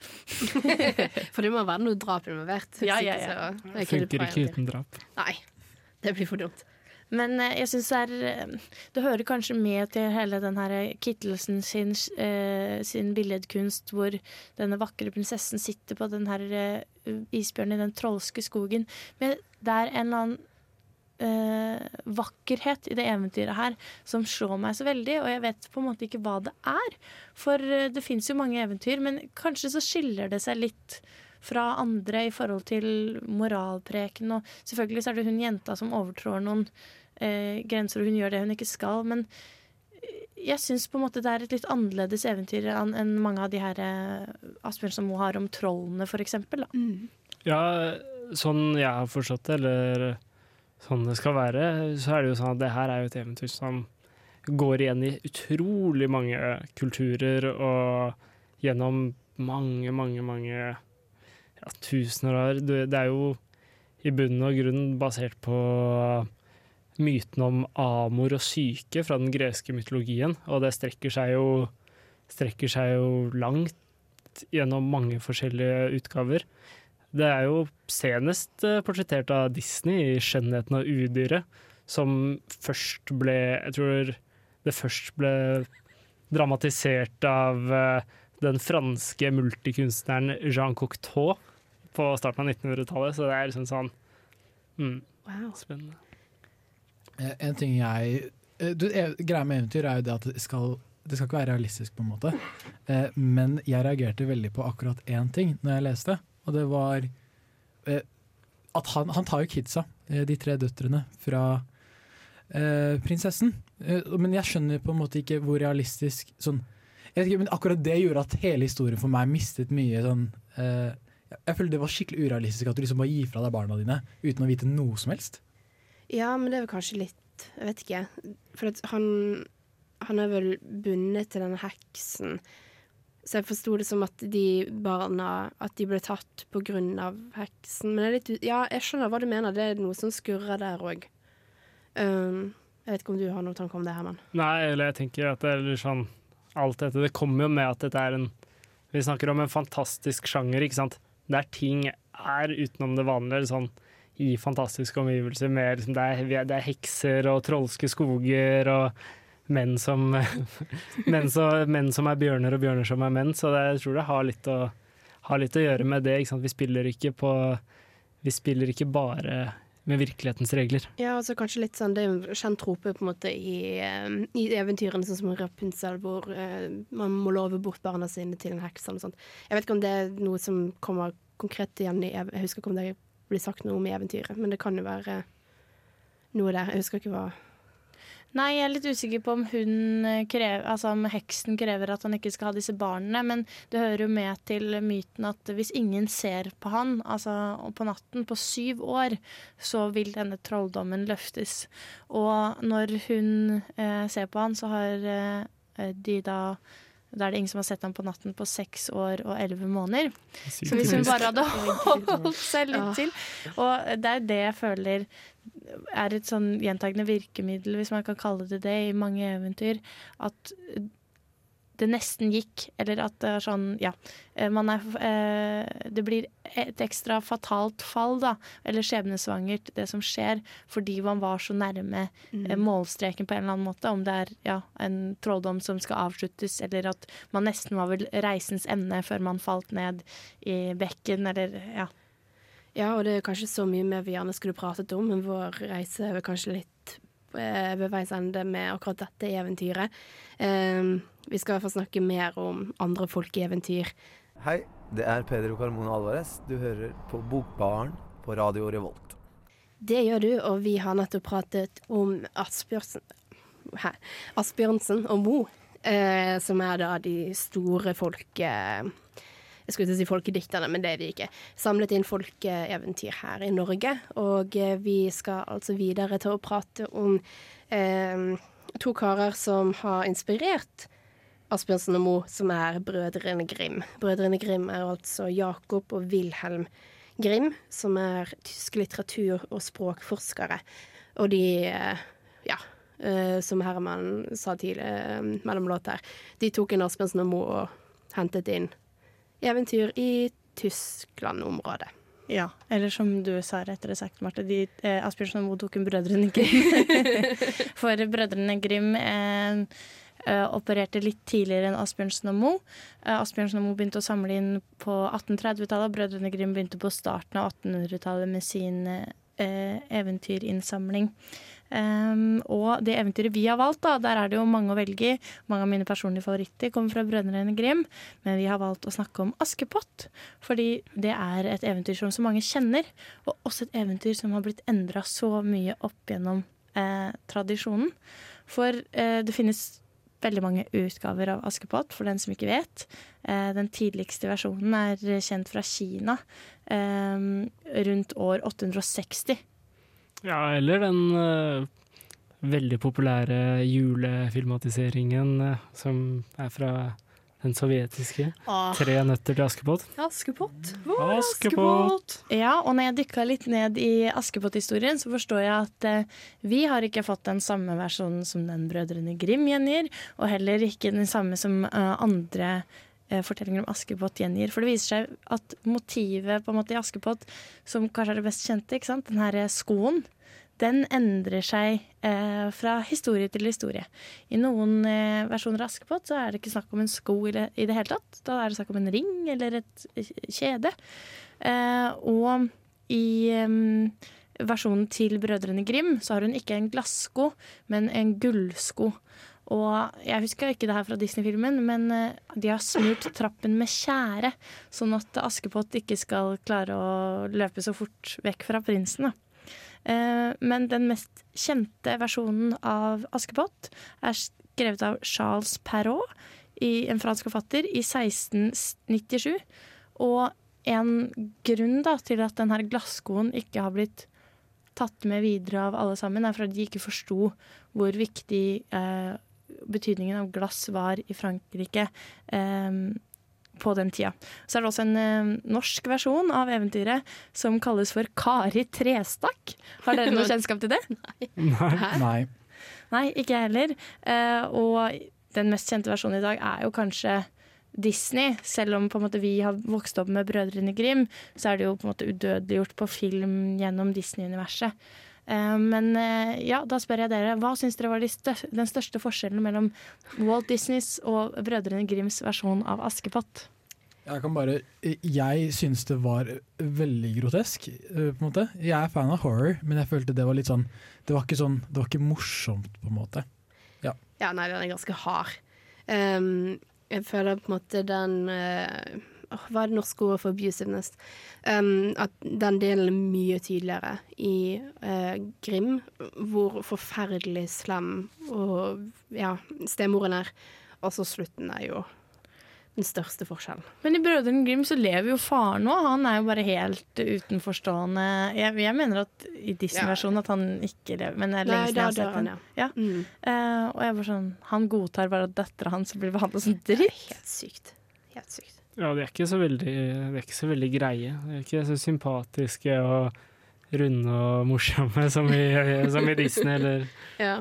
For det må være noe drap involvert. Ja, ja, ja. Det funker ikke uten drap. Nei. Det blir for dumt. Men eh, jeg syns det er eh, Det hører kanskje med til hele den her Kittelsen sin, eh, sin billedkunst, hvor denne vakre prinsessen sitter på den her isbjørnen i den trolske skogen. Men det er en eller annen uh, vakkerhet i det eventyret her som slår meg så veldig, og jeg vet på en måte ikke hva det er. For det fins jo mange eventyr, men kanskje så skiller det seg litt fra andre i forhold til moralpreken. Og selvfølgelig så er det hun jenta som overtrår noen uh, grenser, og hun gjør det hun ikke skal. Men jeg syns på en måte det er et litt annerledes eventyr enn mange av de her Asbjørnsen Moe har om trollene, f.eks. Mm. Ja, sånn jeg har forstått det, eller sånn det skal være, så er det jo sånn at det her er jo et eventyr som går igjen i utrolig mange kulturer og gjennom mange, mange, mange ja, tusener år. Det er jo i bunn og grunn basert på myten om Amor og syke fra den greske mytologien, og det strekker seg jo, strekker seg jo langt gjennom mange forskjellige utgaver. Det er jo senest eh, portrettert av Disney i 'Skjønnheten av udyret', som først ble Jeg tror det først ble dramatisert av eh, den franske multikunstneren Jean Cocteau på starten av 1900-tallet, så det er liksom sånn mm, wow. spennende. Eh, en ting jeg du, Greia med eventyr er jo det at det skal, det skal ikke være realistisk, på en måte. Men jeg reagerte veldig på akkurat én ting når jeg leste. Og det var eh, at han, han, tar jo kidsa, eh, de tre døtrene, fra eh, prinsessen. Eh, men jeg skjønner på en måte ikke hvor realistisk sånn, ikke, men Akkurat det gjorde at hele historien for meg mistet mye sånn eh, Jeg føler det var skikkelig urealistisk at du liksom bare gir fra deg barna dine uten å vite noe som helst. Ja, men det er vel kanskje litt Jeg vet ikke. For han, han er vel bundet til denne heksen så jeg forsto det som at de barna At de ble tatt på grunn av heksen. Men litt, ja, jeg skjønner hva du mener. Det er noe som skurrer der òg. Um, jeg vet ikke om du har noen tanke om det, Herman? Nei, eller jeg tenker at det er sånn Alt dette Det kommer jo med at dette er en Vi snakker om en fantastisk sjanger, ikke sant. Der ting er utenom det vanlige. sånn i fantastiske omgivelser. Med, liksom, det, er, det er hekser og trolske skoger og menn som, menn, som, menn som, er bjørner og bjørner som er menn. Så det, jeg tror det har litt å, har litt å gjøre med det. Vi spiller, ikke på, vi, spiller ikke bare med virkelighetens regler. Ja, altså kanskje litt sånn, Det er en kjent trope på en måte i, eh, i eventyrene, sånn som Rapunzel, hvor uh, man må love bort barna sine til en heks. eller sånt. Jeg vet ikke om det er noe som kommer konkret igjen i Jeg husker ikke om det blir sagt noe om i eventyret, men det kan jo være noe der. Jeg husker ikke hva Nei, jeg er litt usikker på om eh, krever, altså om heksen krever at han ikke skal ha disse barnene. Men det hører jo med til myten at hvis ingen ser på han, altså på natten, på syv år, så vil denne trolldommen løftes. Og når hun eh, ser på han, så har eh, de da da er det ingen som har sett ham på natten på seks år og elleve måneder. Så hvis hun bare hadde holdt seg litt til Og det er det jeg føler er et sånn gjentagende virkemiddel, hvis man kan kalle det det, i mange eventyr. At det nesten gikk, eller at det er sånn Ja. eh, Man er eh, Det blir et ekstra fatalt fall, da, eller skjebnesvangert, det som skjer, fordi man var så nærme mm. målstreken på en eller annen måte. Om det er ja, en trolldom som skal avsluttes, eller at man nesten var ved reisens ende før man falt ned i bekken, eller ja. Ja, og det er kanskje så mye vi gjerne skulle pratet om, men vår reise er kanskje litt eh, ved veis ende med akkurat dette eventyret. Eh, vi skal fall snakke mer om andre folkeeventyr. Hei, det er Pedro Carmona Alvarez. Du hører på Bokbaren på Radio Revolt. Det gjør du, og vi har nettopp pratet om Asbjørnsen, Hæ? Asbjørnsen og Mo, eh, som er da de store folke... Jeg skulle ikke si folkedikterne, men det er de ikke. Samlet inn folkeeventyr her i Norge. Og eh, vi skal altså videre til å prate om eh, to karer som har inspirert Asbjørnsen og Mo, som er brødrene Grim. Brødrene Grim er altså Jakob og Wilhelm Grim, som er tyske litteratur- og språkforskere. Og de, eh, ja, eh, som Herman sa tidlig eh, mellom låter, de tok inn Asbjørnsen og Mo og hentet inn eventyr i Tyskland-området. Ja, eller som du sa rettere sagt, Marte, de, eh, Asbjørnsen og Moe tok en Brødrene Grim. For Brødrene Grim eh, eh, opererte litt tidligere enn Asbjørnsen og Moe. Eh, Asbjørnsen og Moe begynte å samle inn på 1830-tallet. og Brødrene Grim begynte på starten av 1800-tallet med sin eh, eventyrinnsamling. Um, og det eventyret vi har valgt, da, der er det jo mange å velge i. Mange av mine personlige favoritter kommer fra Brødrene Grim, men vi har valgt å snakke om Askepott. Fordi det er et eventyr som så mange kjenner, og også et eventyr som har blitt endra så mye opp gjennom eh, tradisjonen. For eh, det finnes veldig mange utgaver av Askepott, for den som ikke vet. Eh, den tidligste versjonen er kjent fra Kina eh, rundt år 860. Ja, eller den uh, veldig populære julefilmatiseringen uh, som er fra den sovjetiske. Åh. 'Tre nøtter til Askepott'. Askepott. Askepott. Ja, og når jeg dykka litt ned i Askepott-historien, så forstår jeg at eh, vi har ikke fått den samme versjonen som den Brødrene Grim gjengir, og heller ikke den samme som eh, andre fortellinger om Askepott gjengir. For det viser seg at motivet på en måte i Askepott, som kanskje er det best kjente, ikke sant? den her skoen, den endrer seg eh, fra historie til historie. I noen eh, versjoner av Askepott så er det ikke snakk om en sko i det, i det hele tatt. Da er det snakk om en ring eller et eh, kjede. Eh, og i eh, versjonen til Brødrene Grim så har hun ikke en glassko, men en gullsko. Og jeg husker ikke det her fra Disney-filmen, men eh, de har smurt trappen med tjære, sånn at Askepott ikke skal klare å løpe så fort vekk fra prinsen. Eh, Men den mest kjente versjonen av Askepott er skrevet av Charles Perrault, en fransk forfatter, i 1697. Og en grunn da, til at denne glasskoen ikke har blitt tatt med videre av alle sammen, er for at de ikke forsto hvor viktig eh, betydningen av glass var i Frankrike eh, på den tida. Så er det også en eh, norsk versjon av eventyret som kalles for Kari Trestakk. Har dere noe kjennskap til det? Nei. Nei. Nei, ikke jeg heller. Eh, og den mest kjente versjonen i dag er jo kanskje Disney. Selv om på en måte vi har vokst opp med Brødrene Grim, så er det jo på en måte udødeliggjort på film gjennom Disney-universet. Eh, men eh, ja, da spør jeg dere, hva syns dere var de stør den største forskjellen mellom Walt Disneys og Brødrene Grims versjon av Askepott? Jeg kan bare Jeg syns det var veldig grotesk, eh, på en måte. Jeg er fan av horror, men jeg følte det var litt sånn Det var ikke sånn Det var ikke morsomt, på en måte. Ja. Ja, nei, den er ganske hard. Um, jeg føler på en måte den uh, Hva er det norske ordet for abusiveness? Um, at den delen er mye tydeligere i uh, Grim, hvor forferdelig slem og ja, stemoren er. Og så slutten er jo den største forskjellen. Men i Brødrene Grim så lever jo faren nå. Han er jo bare helt utenforstående. Jeg, jeg mener at i Disney-versjonen at han ikke lever, men det er lenge siden jeg har sett ham. ja. Mm. Uh, og jeg var sånn Han godtar bare at dattera hans blir behandla som dritt. Helt sykt. Helt sykt. Ja, de er ikke så veldig, de er ikke så veldig greie. De er ikke så sympatiske og runde og morsomme som i, som i Disney, eller Ja.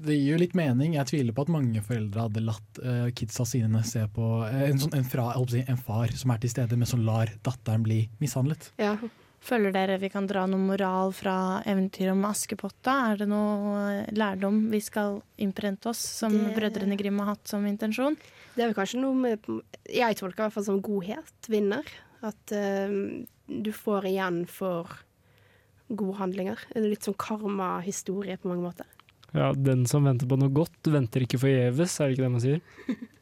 det gir jo litt mening. Jeg tviler på at mange foreldre hadde latt uh, kidsa sine se på uh, en, sånn, en, fra, en far som er til stede, men som lar datteren bli mishandlet. Ja. Føler dere vi kan dra noe moral fra eventyret om Askepotta? Er det noe lærdom vi skal innprente oss, som Det- Brødrene Grim har hatt som intensjon? Det er vel kanskje noe med Jeg tolker i hvert fall som godhet vinner. At uh, du får igjen for gode handlinger. En litt sånn karma-historie på mange måter. Ja, den som venter på noe godt, venter ikke forgjeves, er det ikke det man sier?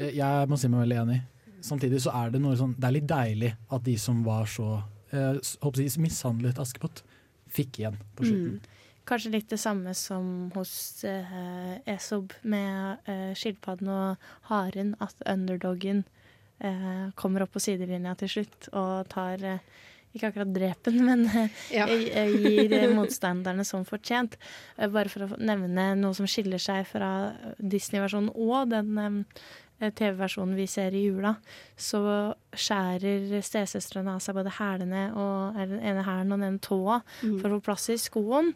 Eh, Jeg må si meg veldig enig. Samtidig så er det noe sånn Det er litt deilig at de som var så eh, håper si, mishandlet Askepott, fikk igjen på slutten. Kanskje litt det samme som hos eh, Esob med eh, skilpadden og haren, at underdoggen eh, kommer opp på sidelinja til slutt og tar eh, ikke akkurat drepen, men eh, eh, gir motstanderne som fortjent. Bare for å nevne noe som skiller seg fra Disney-versjonen og den eh, TV-versjonen vi ser i jula, så skjærer stesøstrene av seg både hælene og den ene hælen og den ene tåa mm. for å få plass i skoen.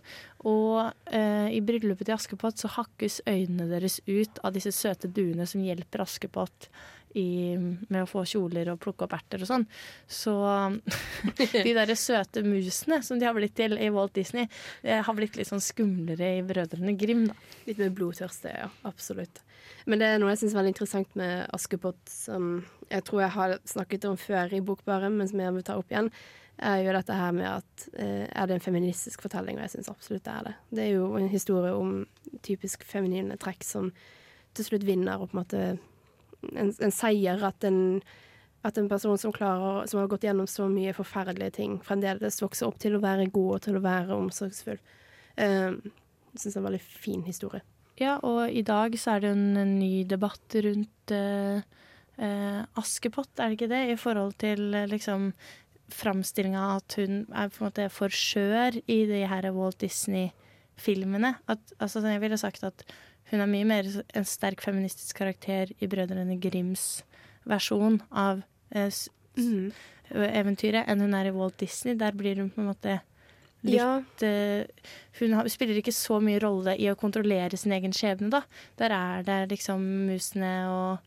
Og eh, i bryllupet til Askepott så hakkes øynene deres ut av disse søte duene som hjelper Askepott i, med å få kjoler og plukke opp erter og sånn. Så de derre søte musene som de har blitt til i Walt Disney, eh, har blitt litt sånn skumlere i Brødrene Grim, da. Litt mer blodtørste, ja. Absolutt. Men det er noe jeg syns er veldig interessant med Askepott, som jeg tror jeg har snakket om før i Bokbaren, men som jeg vil ta opp igjen, er jo dette her med at eh, er det en feministisk fortelling, og jeg syns absolutt det er det. Det er jo en historie om typisk feminine trekk som til slutt vinner, og på en måte en, en seier at en at en person som, klarer, som har gått gjennom så mye forferdelige ting, fremdeles vokser opp til å være god og til å være omsorgsfull. Um, jeg syns det er en veldig fin historie. Ja, og i dag så er det jo en, en ny debatt rundt eh, eh, Askepott, er det ikke det? I forhold til eh, liksom framstillinga at hun er på en måte for skjør i de her Walt Disney-filmene. Altså, jeg ville sagt at hun er mye mer en sterk feministisk karakter i Brødrene Grims versjon av eh, Mm. eventyret enn hun er i Walt Disney. Der blir hun på en måte litt Ja. uh, Hun har, spiller ikke så mye rolle i å kontrollere sin egen skjebne, da. Der er det liksom musene og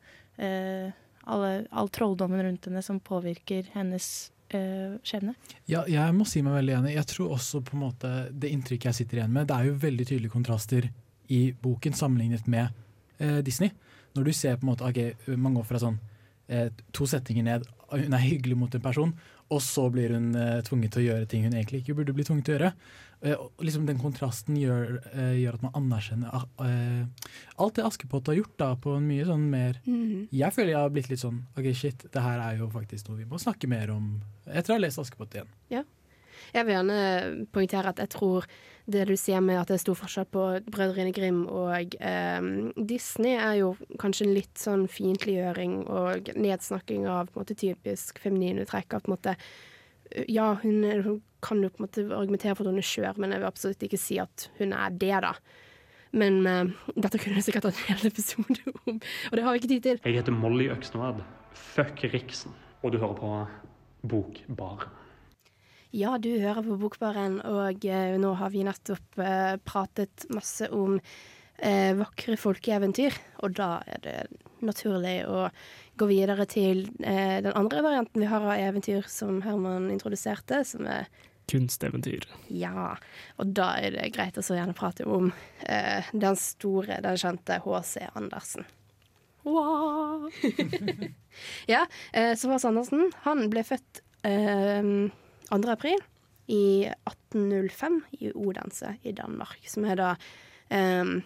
uh, alle, all trolldommen rundt henne som påvirker hennes uh, skjebne. Ja, jeg må si meg veldig enig. Jeg tror også på en måte det inntrykket jeg sitter igjen med, det er jo veldig tydelige kontraster i boken sammenlignet med eh, Disney. Når du ser på en måte, ok, man går fra sånn eh, to setninger ned, hun er hyggelig mot en person, og så blir hun eh, tvunget til å gjøre ting hun egentlig ikke burde bli tvunget til å gjøre. Eh, liksom Den kontrasten gjør, eh, gjør at man anerkjenner ah, eh, alt det Askepott har gjort, da, på en mye sånn mer Mhm. Jeg føler jeg har blitt litt sånn OK, shit, det her er jo faktisk noe vi må snakke mer om etter å ha lest Askepott igjen. Ja. Jeg vil gjerne poengtere at jeg tror det du sier med at det er stor forskjell på Brødrene Grim og eh, Disney, er jo kanskje en litt sånn fiendtliggjøring og nedsnakking av måte typisk feminine trekk. Av på en måte Ja, hun, hun kan jo på en måte argumentere for at hun er skjør, men jeg vil absolutt ikke si at hun er det, da. Men eh, dette kunne jeg sikkert hatt en hel episode om, og det har vi ikke tid til. Jeg heter Molly Øksnevad. Fuck Riksen. Og du hører på Bokbar. Ja, du hører på Bokbaren, og eh, nå har vi nettopp eh, pratet masse om eh, vakre folkeeventyr. Og da er det naturlig å gå videre til eh, den andre varianten vi har av eventyr som Herman introduserte, som er Kunsteventyr. ja. Og da er det greit å så gjerne prate om eh, den store, den kjente H.C. Andersen. Wow. ja, eh, så H.C. Andersen han ble født eh, 2. april i 1805 i Odense i Danmark, som er da um,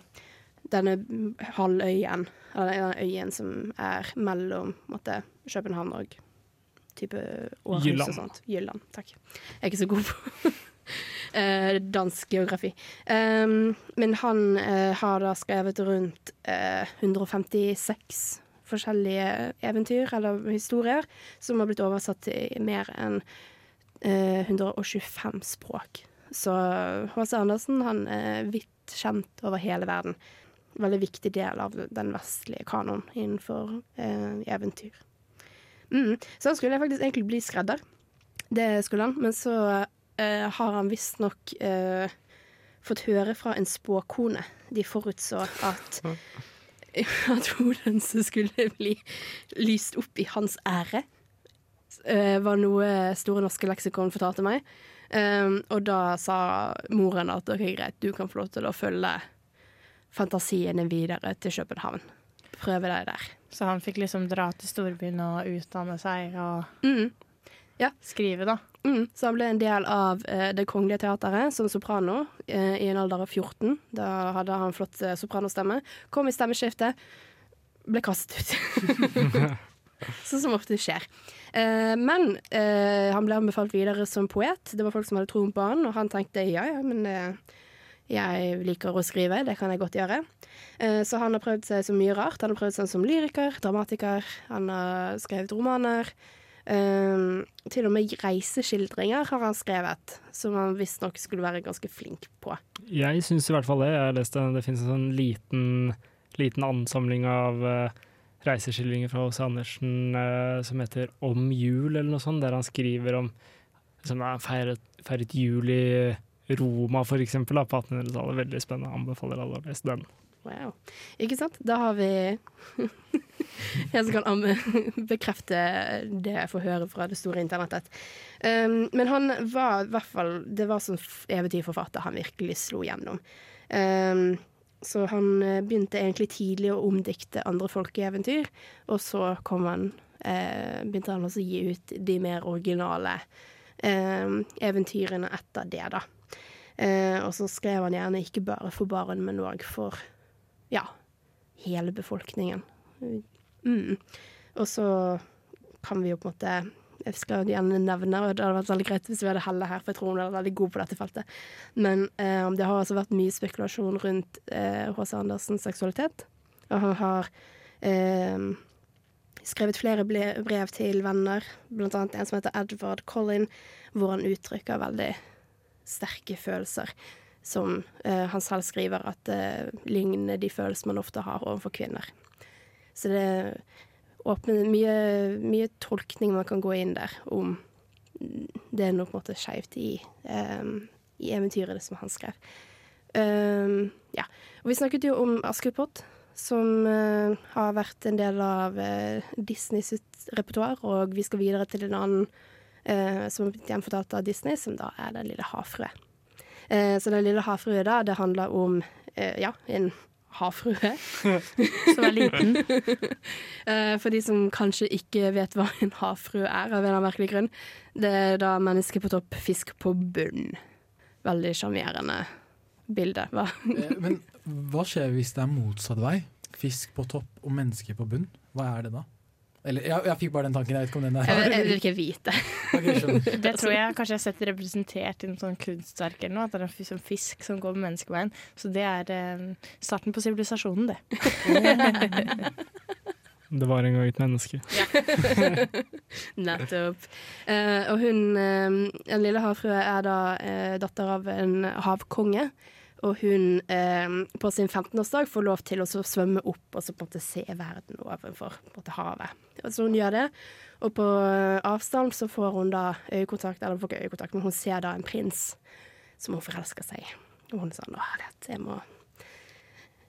denne halvøyen, eller den øyen som er mellom måtte, en København og type Århus og sånt. Jylland, takk. Jeg er ikke så god på eh, dansk geografi. Um, men han uh, har da skrevet rundt uh, 156 forskjellige eventyr eller historier som har blitt oversatt til mer enn eh, 125 språk. Så H.C. Andersen han er vidt kjent over hele verden. Veldig viktig del av den vestlige kanoen innenfor eh, eventyr. Mm. Så han skulle faktisk egentlig bli skredder. Det skulle han, men så eh, har han visstnok eh, fått høre fra en spåkone. De forutså at, at hodet skulle bli lyst opp i hans ære, eh, var noe Store norske leksikon fortalte meg. Um, og da sa moren at ok, greit, du kan få lov til å følge fantasiene videre til København. Prøve deg der. Så han fikk liksom dra til storbyen og utdanne seg og Mm. Ja. skrive, da. Mm, så han ble en del av uh, Det Kongelige Teatret som soprano uh, i en alder av 14. Da hadde han flott uh, sopranostemme. Kom i stemmeskiftet, ble kastet ut. Sånn som ofte skjer. Eh, men eh, han ble anbefalt videre som poet. Det var folk som hadde troen på han, og han tenkte ja, ja, men eh, jeg liker å skrive, det kan jeg godt gjøre. Så han har prøvd seg så mye rart. Han har prøvd seg som lyriker, dramatiker, han har skrevet romaner. Til og med reiseskildringer har han skrevet, som han visstnok skulle være ganske flink på. Jeg syns i hvert fall det. Jeg har lest det, det finnes en sånn liten, liten ansamling av uh, reiseskildringer fra Åse Andersen uh, som heter Om jul, eller noe sånt, der han skriver om som han feiret, feiret jul i Roma, for eksempel, på 1800-tallet. Veldig spennende. Anbefaler alle å lese den. Wow. Ikke sant? Da har vi jeg som kan bekrefte det jeg får høre fra det store internettet. Um, men han var i hvert fall Det var som eventyrforfatter han virkelig slo gjennom. Um, så han eh, begynte egentlig tidlig å omdikte andre folkeeventyr, og så kom han eh, begynte han også å gi ut de mer originale eh, eventyrene etter det, da. Eh, og så skrev han gjerne ikke bare for barn, men òg for ja, hele befolkningen. Mm. Og så kan vi jo på en måte Jeg skal gjerne nevne, og det hadde vært veldig greit hvis vi hadde Helle her, for jeg tror hun er veldig god på dette feltet. Men eh, det har altså vært mye spekulasjon rundt H.C. Andersens seksualitet. Og han har eh, skrevet flere brev til venner, blant annet en som heter Edward Collin, hvor han uttrykker veldig sterke følelser. Som eh, han selv skriver at eh, ligner de følelsene man ofte har overfor kvinner. Så det åpner mye, mye tolkning man kan gå inn der om det er noe på en måte skeivt i, um, i eventyret som han skrev. Um, ja. Og vi snakket jo om Askepott, som uh, har vært en del av uh, Disney sitt repertoar, og vi skal videre til en annen uh, som har blitt gjenfortalt av Disney, som da er Den lille havfrue. Eh, så Den lille havfrue da, det handler om eh, ja, en havfrue. Som er liten. Eh, For de som kanskje ikke vet hva en havfrue er, av en eller annen merkelig grunn. Det er da menneske på topp, fisk på bunn. Veldig sjarmerende bilde. Hva? Eh, Men hva skjer hvis det er motsatt vei? Fisk på topp og menneske på bunn. Hva er det da? Eller, jeg, jeg fikk bare den tanken. Jeg vet ikke om den er Jeg, vil- jeg vil ikke vite. okay. Det tror jeg kanskje jeg har sett representert i noe sånn kunstverk eller noe. At det er en sånn fisk som går med menneskeveien. Så det er eh, starten på sivilisasjonen, det. Det var en gang et menneske. Nettopp. Eh, og hun, eh, den lille havfrue, er da eh, datter av en havkonge. Og hun eh, på sin 15-årsdag får lov til å svømme opp og så på en måte se verden ovenfor måte, havet. Og så hun gjør det. Og på eh, avstand så får hun da øyekontakt, eller får ikke øyekontakt, men hun ser da en prins som hun forelsker seg i. Og hun er sånn Å, herlighet, jeg må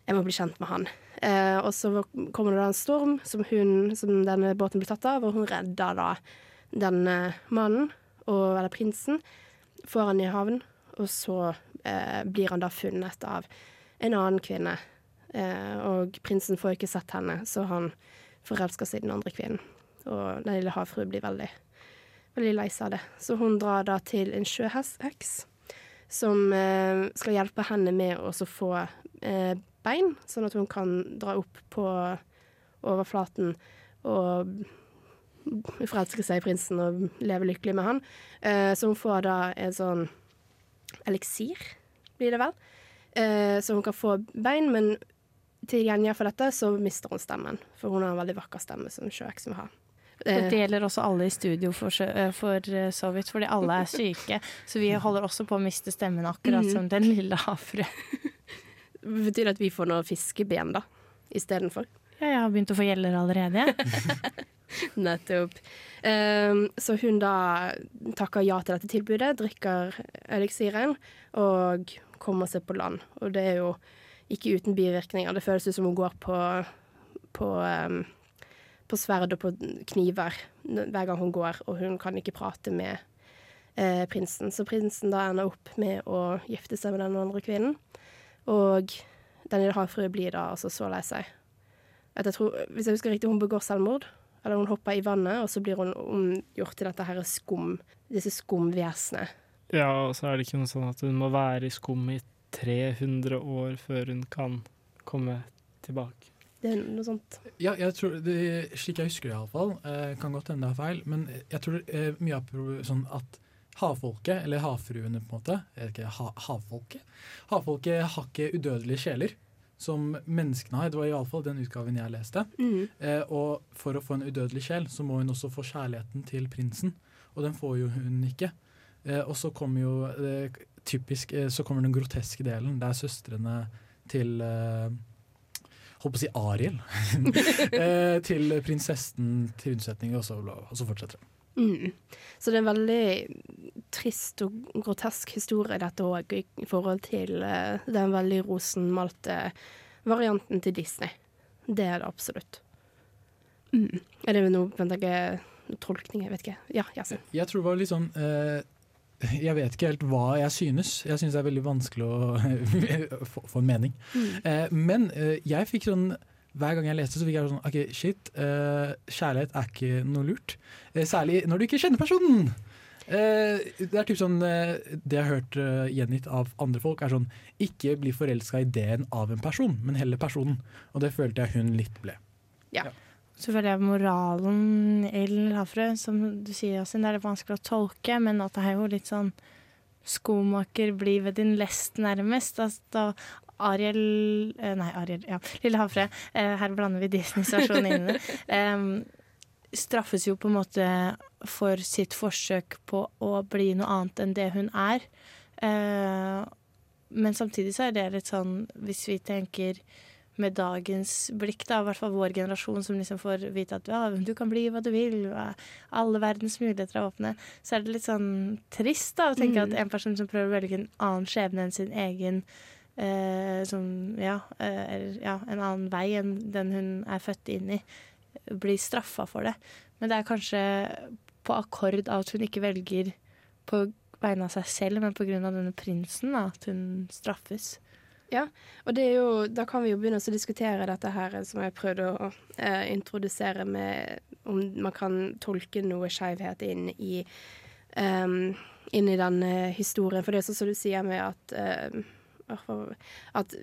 jeg må bli kjent med han. Eh, og så kommer det da en storm som, hun, som denne båten blir tatt av, og hun redder da denne mannen, og, eller prinsen, får han i havn, og så eh, blir han da funnet av en annen kvinne. Eh, og prinsen får ikke sett henne, så han forelsker seg i den andre kvinnen. Og den lille havfruen blir veldig, veldig lei seg av det. Så hun drar da til en sjøheks som eh, skal hjelpe henne med å få eh, bein, sånn at hun kan dra opp på overflaten og forelske seg i prinsen og leve lykkelig med han. Eh, så hun får da en sånn eliksir, blir det vel, eh, så hun kan få bein, men til gjengjeld for dette så mister hun stemmen, for hun har en veldig vakker stemme som sjøheksen vil ha. Og Eh, det gjelder også alle i studio for, eh, for eh, så vidt, fordi alle er syke. Så vi holder også på å miste stemmen, akkurat Mhm. som den lille havfrue. Betyr at vi får noe fiskeben da, istedenfor? Ja, jeg har begynt å få gjeller allerede. Nettopp. Um, så hun da takker ja til dette tilbudet, drikker eliksiren og kommer seg på land. Og det er jo ikke uten bivirkninger. Det føles ut som hun går på, på, um, på sverd og på kniver hver gang hun går, og hun kan ikke prate med uh, prinsen. Så prinsen da ender opp med å gifte seg med den andre kvinnen. Og den havfrue blir da altså så lei seg. At jeg tror, hvis jeg husker riktig, hun begår selvmord. Eller hun hopper i vannet, og så blir hun omgjort til dette her skum, disse skumvesenene. Ja, og så er det ikke noe sånn at hun må være i skum i 300 år før hun kan komme tilbake. Det er noe sånt. Ja, jeg tror det, slik jeg husker det iallfall, eh, kan godt hende det er feil, men jeg tror eh, mye av sånn at havfolket, eller havfruene på en måte, ikke ha, havfolket? Havfolket har ikke udødelige sjeler. Som menneskene har. Det var iallfall den utgaven jeg leste. Mm. Eh, og for å få en udødelig sjel, så må hun også få kjærligheten til prinsen. Og den får jo hun ikke. Eh, og så kommer jo eh, typisk eh, Så kommer den groteske delen. Det er søstrene til eh, Holdt på å si Ariel. eh, til prinsessen til unnsetning, og så, og så fortsetter det. Mm. Så det er en veldig trist og grotesk historie, dette òg, i forhold til eh, den veldig rosenmalte varianten til Disney. Det er det absolutt. Mm. Er det noe på en ikke tolkning? Jeg vet ikke. Ja, Yasin. Jeg tror det var litt sånn eh, Jeg vet ikke helt hva jeg synes. Jeg synes det er veldig vanskelig å få, få en mening. Mm. Eh, men eh, jeg fikk sånn hver gang jeg leste, så fikk jeg sånn OK, shit. Uh, kjærlighet er ikke noe lurt. Uh, særlig når du ikke kjenner personen. Uh, det er typ sånn Det jeg har hørt gjengitt av andre folk, er sånn Ikke bli forelska i ideen av en person, men heller personen. Og det følte jeg hun litt ble. Ja. Så føler jeg moralen i Lafrø, som du sier, Yasin, det er litt vanskelig å tolke, men at det er jo litt sånn Skomaker blir ved din lest, nærmest. Altså, Ariel eh, Nei, Ariel, ja. Lille havfrue. Eh, her blander vi Disney-versjonen inn. i straffes jo på en måte for sitt forsøk på å bli noe annet enn det hun er. Eh, men samtidig så er det litt sånn, hvis vi tenker med dagens blikk, da, i hvert fall vår generasjon som liksom får vite at ja, du kan bli hva du vil, alle verdens muligheter er åpne, så er det litt sånn trist da, å tenke Mm. at en person som prøver å velge en annen skjebne enn sin egen, eh, som, ja, er, ja, en annen vei enn den hun er født inn i, blir straffa for det. Men det er kanskje på akkord av at hun ikke velger på vegne av seg selv, men av denne prinsen, da, at hun straffes. Ja, og jo, da kan vi jo begynne å diskutere dette her som jeg prøvde å eh, introdusere med om man kan tolke noe skjevhet inn i um, inn i den eh, historien. For det er sånn som du sier med at eh, at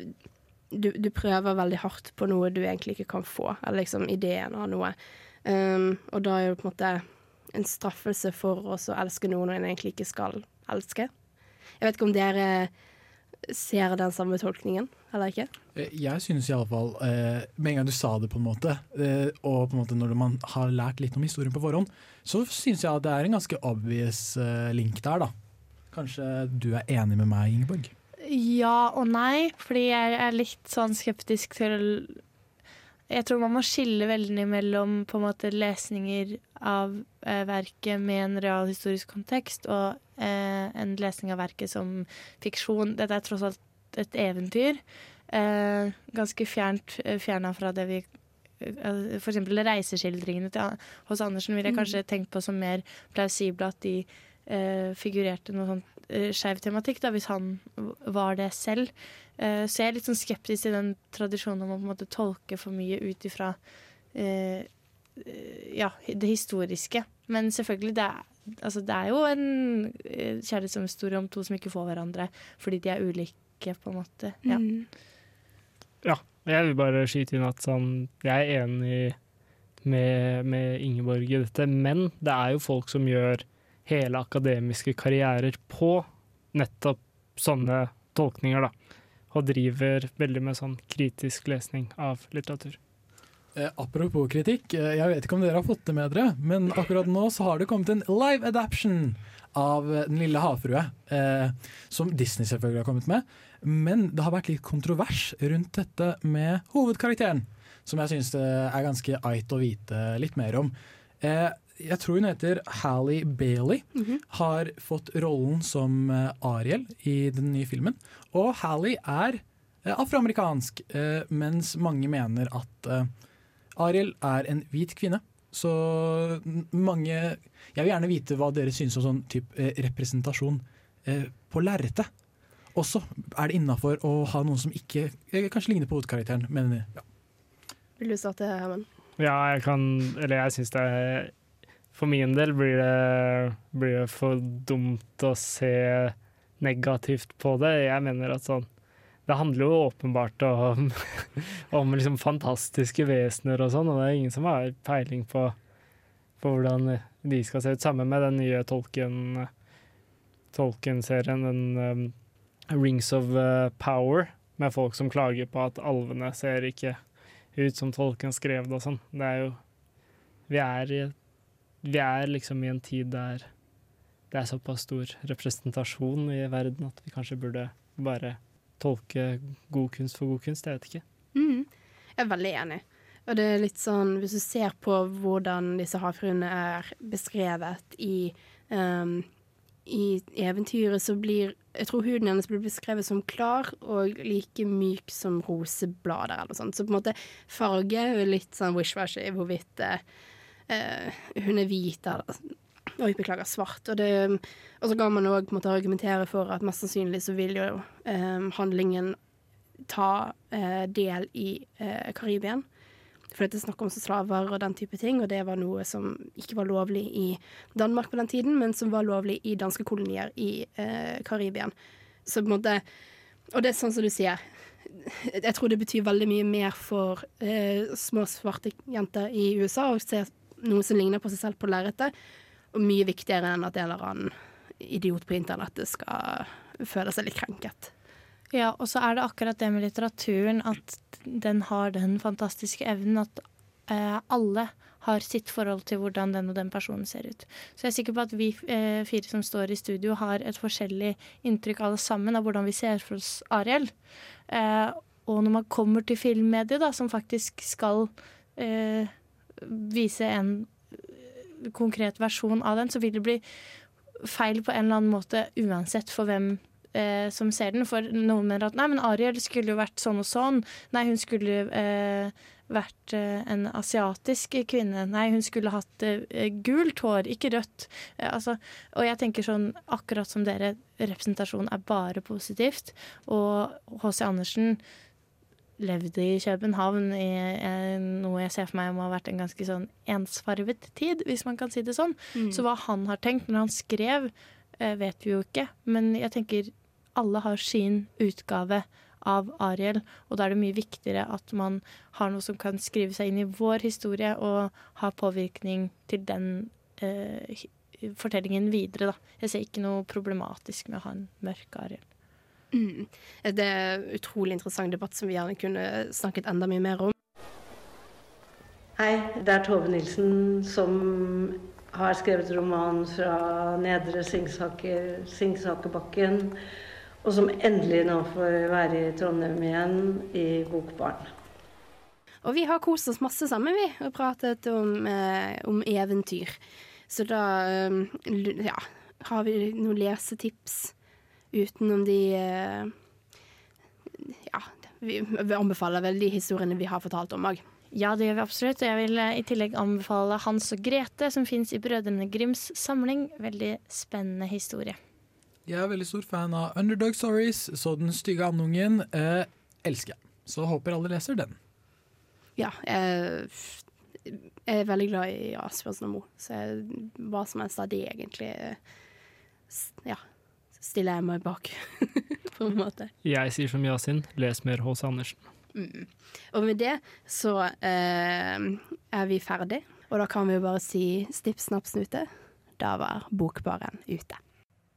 du, du prøver veldig hardt på noe du egentlig ikke kan få, eller liksom ideen av noe. Um, og da er det på en måte en straffelse for oss å elske noen en egentlig ikke skal elske. Jeg vet ikke om dere ser den samme tolkningen, eller ikke? Eh, Jeg synes i alle fall, eh, med en gang du sa det på en måte, eh, og på en måte når man har lært litt om historien på forhånd, så synes jeg at det er en ganske obvious eh, link der da. Kanskje du er enig med meg, Ingeborg? Ja og nei, fordi jeg er litt sånn skeptisk til Jeg tror man må skille veldig mellom på en måte lesninger av eh, verket med en realhistorisk kontekst og eh, en lesning av verket som fiksjon. Dette er tross alt et eventyr. Eh, ganske fjernt eh, fjerna fra det vi F.eks. For eksempel reiseskildringene til, hos Andersen ville jeg Mm. kanskje tenkt på som mer plausible at de eh, figurerte noe uh, skeiv tematikk, da, hvis han var det selv. Eh, så jeg er litt sånn skeptisk til den tradisjonen om å på en måte tolke for mye ut ifra eh, eh, ja, det historiske. Men selvfølgelig, det er, altså, det er jo en eh, kjærlighetshistorie om to som ikke får hverandre fordi de er ulike, på en måte. Ja. Mm. Ja, jeg vil bare skyte inn at sånn, jeg er enig med, med Ingeborg i dette, men det er jo folk som gjør hele akademiske karrierer på nettopp sånne tolkninger, da. Og driver veldig med sånn kritisk lesning av litteratur. Eh, apropos kritikk, eh, jeg vet ikke om dere har fått det med dere, men akkurat nå så har det kommet en live adaption av eh, Den lille havfrue, eh, som Disney selvfølgelig har kommet med. Men det har vært litt kontrovers rundt dette med hovedkarakteren, som jeg syns det er ganske eit å vite litt mer om. Eh, jeg tror hun heter Hallie Bailey, Mhm. har fått rollen som eh, Ariel i den nye filmen. Og Hallie er eh, afroamerikansk, eh, mens mange mener at Ariel er en hvit kvinne. Så mange Jeg vil gjerne vite hva dere syns om sånn typ, eh, representasjon på lerretet. Også er det innafor å ha noen som ikke kanskje ligner på hovedkarakteren, men ja. Vil du starte, Herman? Ja, jeg kan Eller jeg syns det er For min del blir det, blir det for dumt å se negativt på det. Jeg mener at sånn Det handler jo åpenbart om, om liksom fantastiske vesener og sånn, og det er ingen som har peiling på, på hvordan de skal se ut. Sammen med den nye Tolkien Tolkien-serien, den um, Rings of uh, Power, med folk som klager på at alvene ser ikke ut som Tolkien skrev det og sånn. Det er jo Vi er, i, vi er liksom i en tid der det er såpass stor representasjon i verden at vi kanskje burde bare tolke god kunst for god kunst. Jeg vet ikke. Mm. Jeg er veldig enig. Og det er litt sånn, hvis du ser på hvordan disse havfruene er beskrevet i, um, i eventyret, så blir Jeg tror huden hennes blir beskrevet som klar og like myk som roseblader eller noe sånt. Så på en måte farge er litt sånn wish-wash i hvorvidt eh, eh, hun er hvit eller Oi, beklager, svart. Og, det, og så kan man òg argumentere for at mest sannsynlig så vil jo eh, handlingen ta eh, del i eh, Karibien. For det er snakk om slaver og den type ting, og det var noe som ikke var lovlig i Danmark på den tiden, men som var lovlig i danske kolonier i eh, Karibien. Så på en måte Og det er sånn som du sier. Jeg tror det betyr veldig mye mer for eh, små svarte jenter i USA å se noe som ligner på seg selv på lerretet, og mye viktigere enn at en eller annen idiot på internettet skal føle seg litt krenket. Ja, og så er det akkurat det med litteraturen at den har den fantastiske evnen at eh, alle har sitt forhold til hvordan den og den personen ser ut. Så jeg er sikker på at vi eh, fire som står i studio har et forskjellig inntrykk alle sammen av hvordan vi ser for oss Ariel. Eh, og når man kommer til filmmediet, da, som faktisk skal eh, vise en konkret versjon av den, så vil det bli feil på en eller annen måte uansett for hvem eh, som ser den. For noen mener at nei, men Ariel skulle jo vært sånn og sånn. Nei, hun skulle eh, vært eh, en asiatisk kvinne. Nei, hun skulle hatt eh, gult hår, ikke rødt. Eh, altså, og jeg tenker sånn, akkurat som dere, representasjon er bare positivt. Og H.C. Andersen levde i København i eh, noe jeg ser for meg må ha vært en ganske sånn ensfarvet tid, hvis man kan si det sånn. Mm. Så hva han har tenkt når han skrev, eh, vet vi jo ikke. Men jeg tenker alle har sin utgave av Ariel, og da er det mye viktigere at man har noe som kan skrive seg inn i vår historie og ha påvirkning til den eh, fortellingen videre, da. Jeg ser ikke noe problematisk med å ha en mørk Ariel. Mm. Det er en utrolig interessant debatt som vi gjerne kunne snakket enda mye mer om. Hei, det er Tove Nilsen som har skrevet roman fra Nedre Singsaker, Singsakerbakken, og som endelig nå får være i Trondheim igjen i Bokbarn. Og vi har kost oss masse sammen, vi, og pratet om, eh, om eventyr. Så da eh, ja, har vi noen lesetips utenom de eh, Ja, vi, vi anbefaler vel de historiene vi har fortalt om òg. Ja, det gjør vi absolutt. Og jeg vil eh, i tillegg anbefale Hans og Grete, som fins i Brødrene Grims samling. Veldig spennende historie. Jeg er veldig stor fan av Underdog Stories, så Den stygge andungen eh, elsker jeg. Så håper alle leser den. Ja, jeg, jeg er veldig glad i Asbjørnsen og Moe, så jeg, hva som helst av de egentlig eh, Ja, stiller jeg meg bak, på en måte. Jeg sier som Yasin, les mer H.C. Andersen. Mm. Og med det så eh, er vi ferdig, og da kan vi jo bare si snipp, snapp, snute. Da var Bokbaren ute.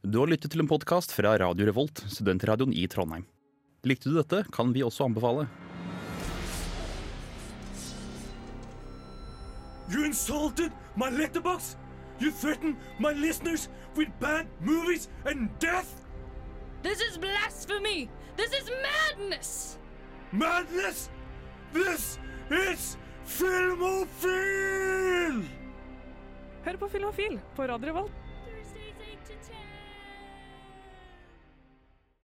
Du har lyttet til en podkast fra Radio Revolt, studentradioen i Trondheim. Likte du dette, kan vi også anbefale. You insulted my letterbox? You threatened my listeners with bad movies and death? This is blasphemy! This is madness! Madness? This is Filmofil! Hør på Filmofil på Radio Revolt.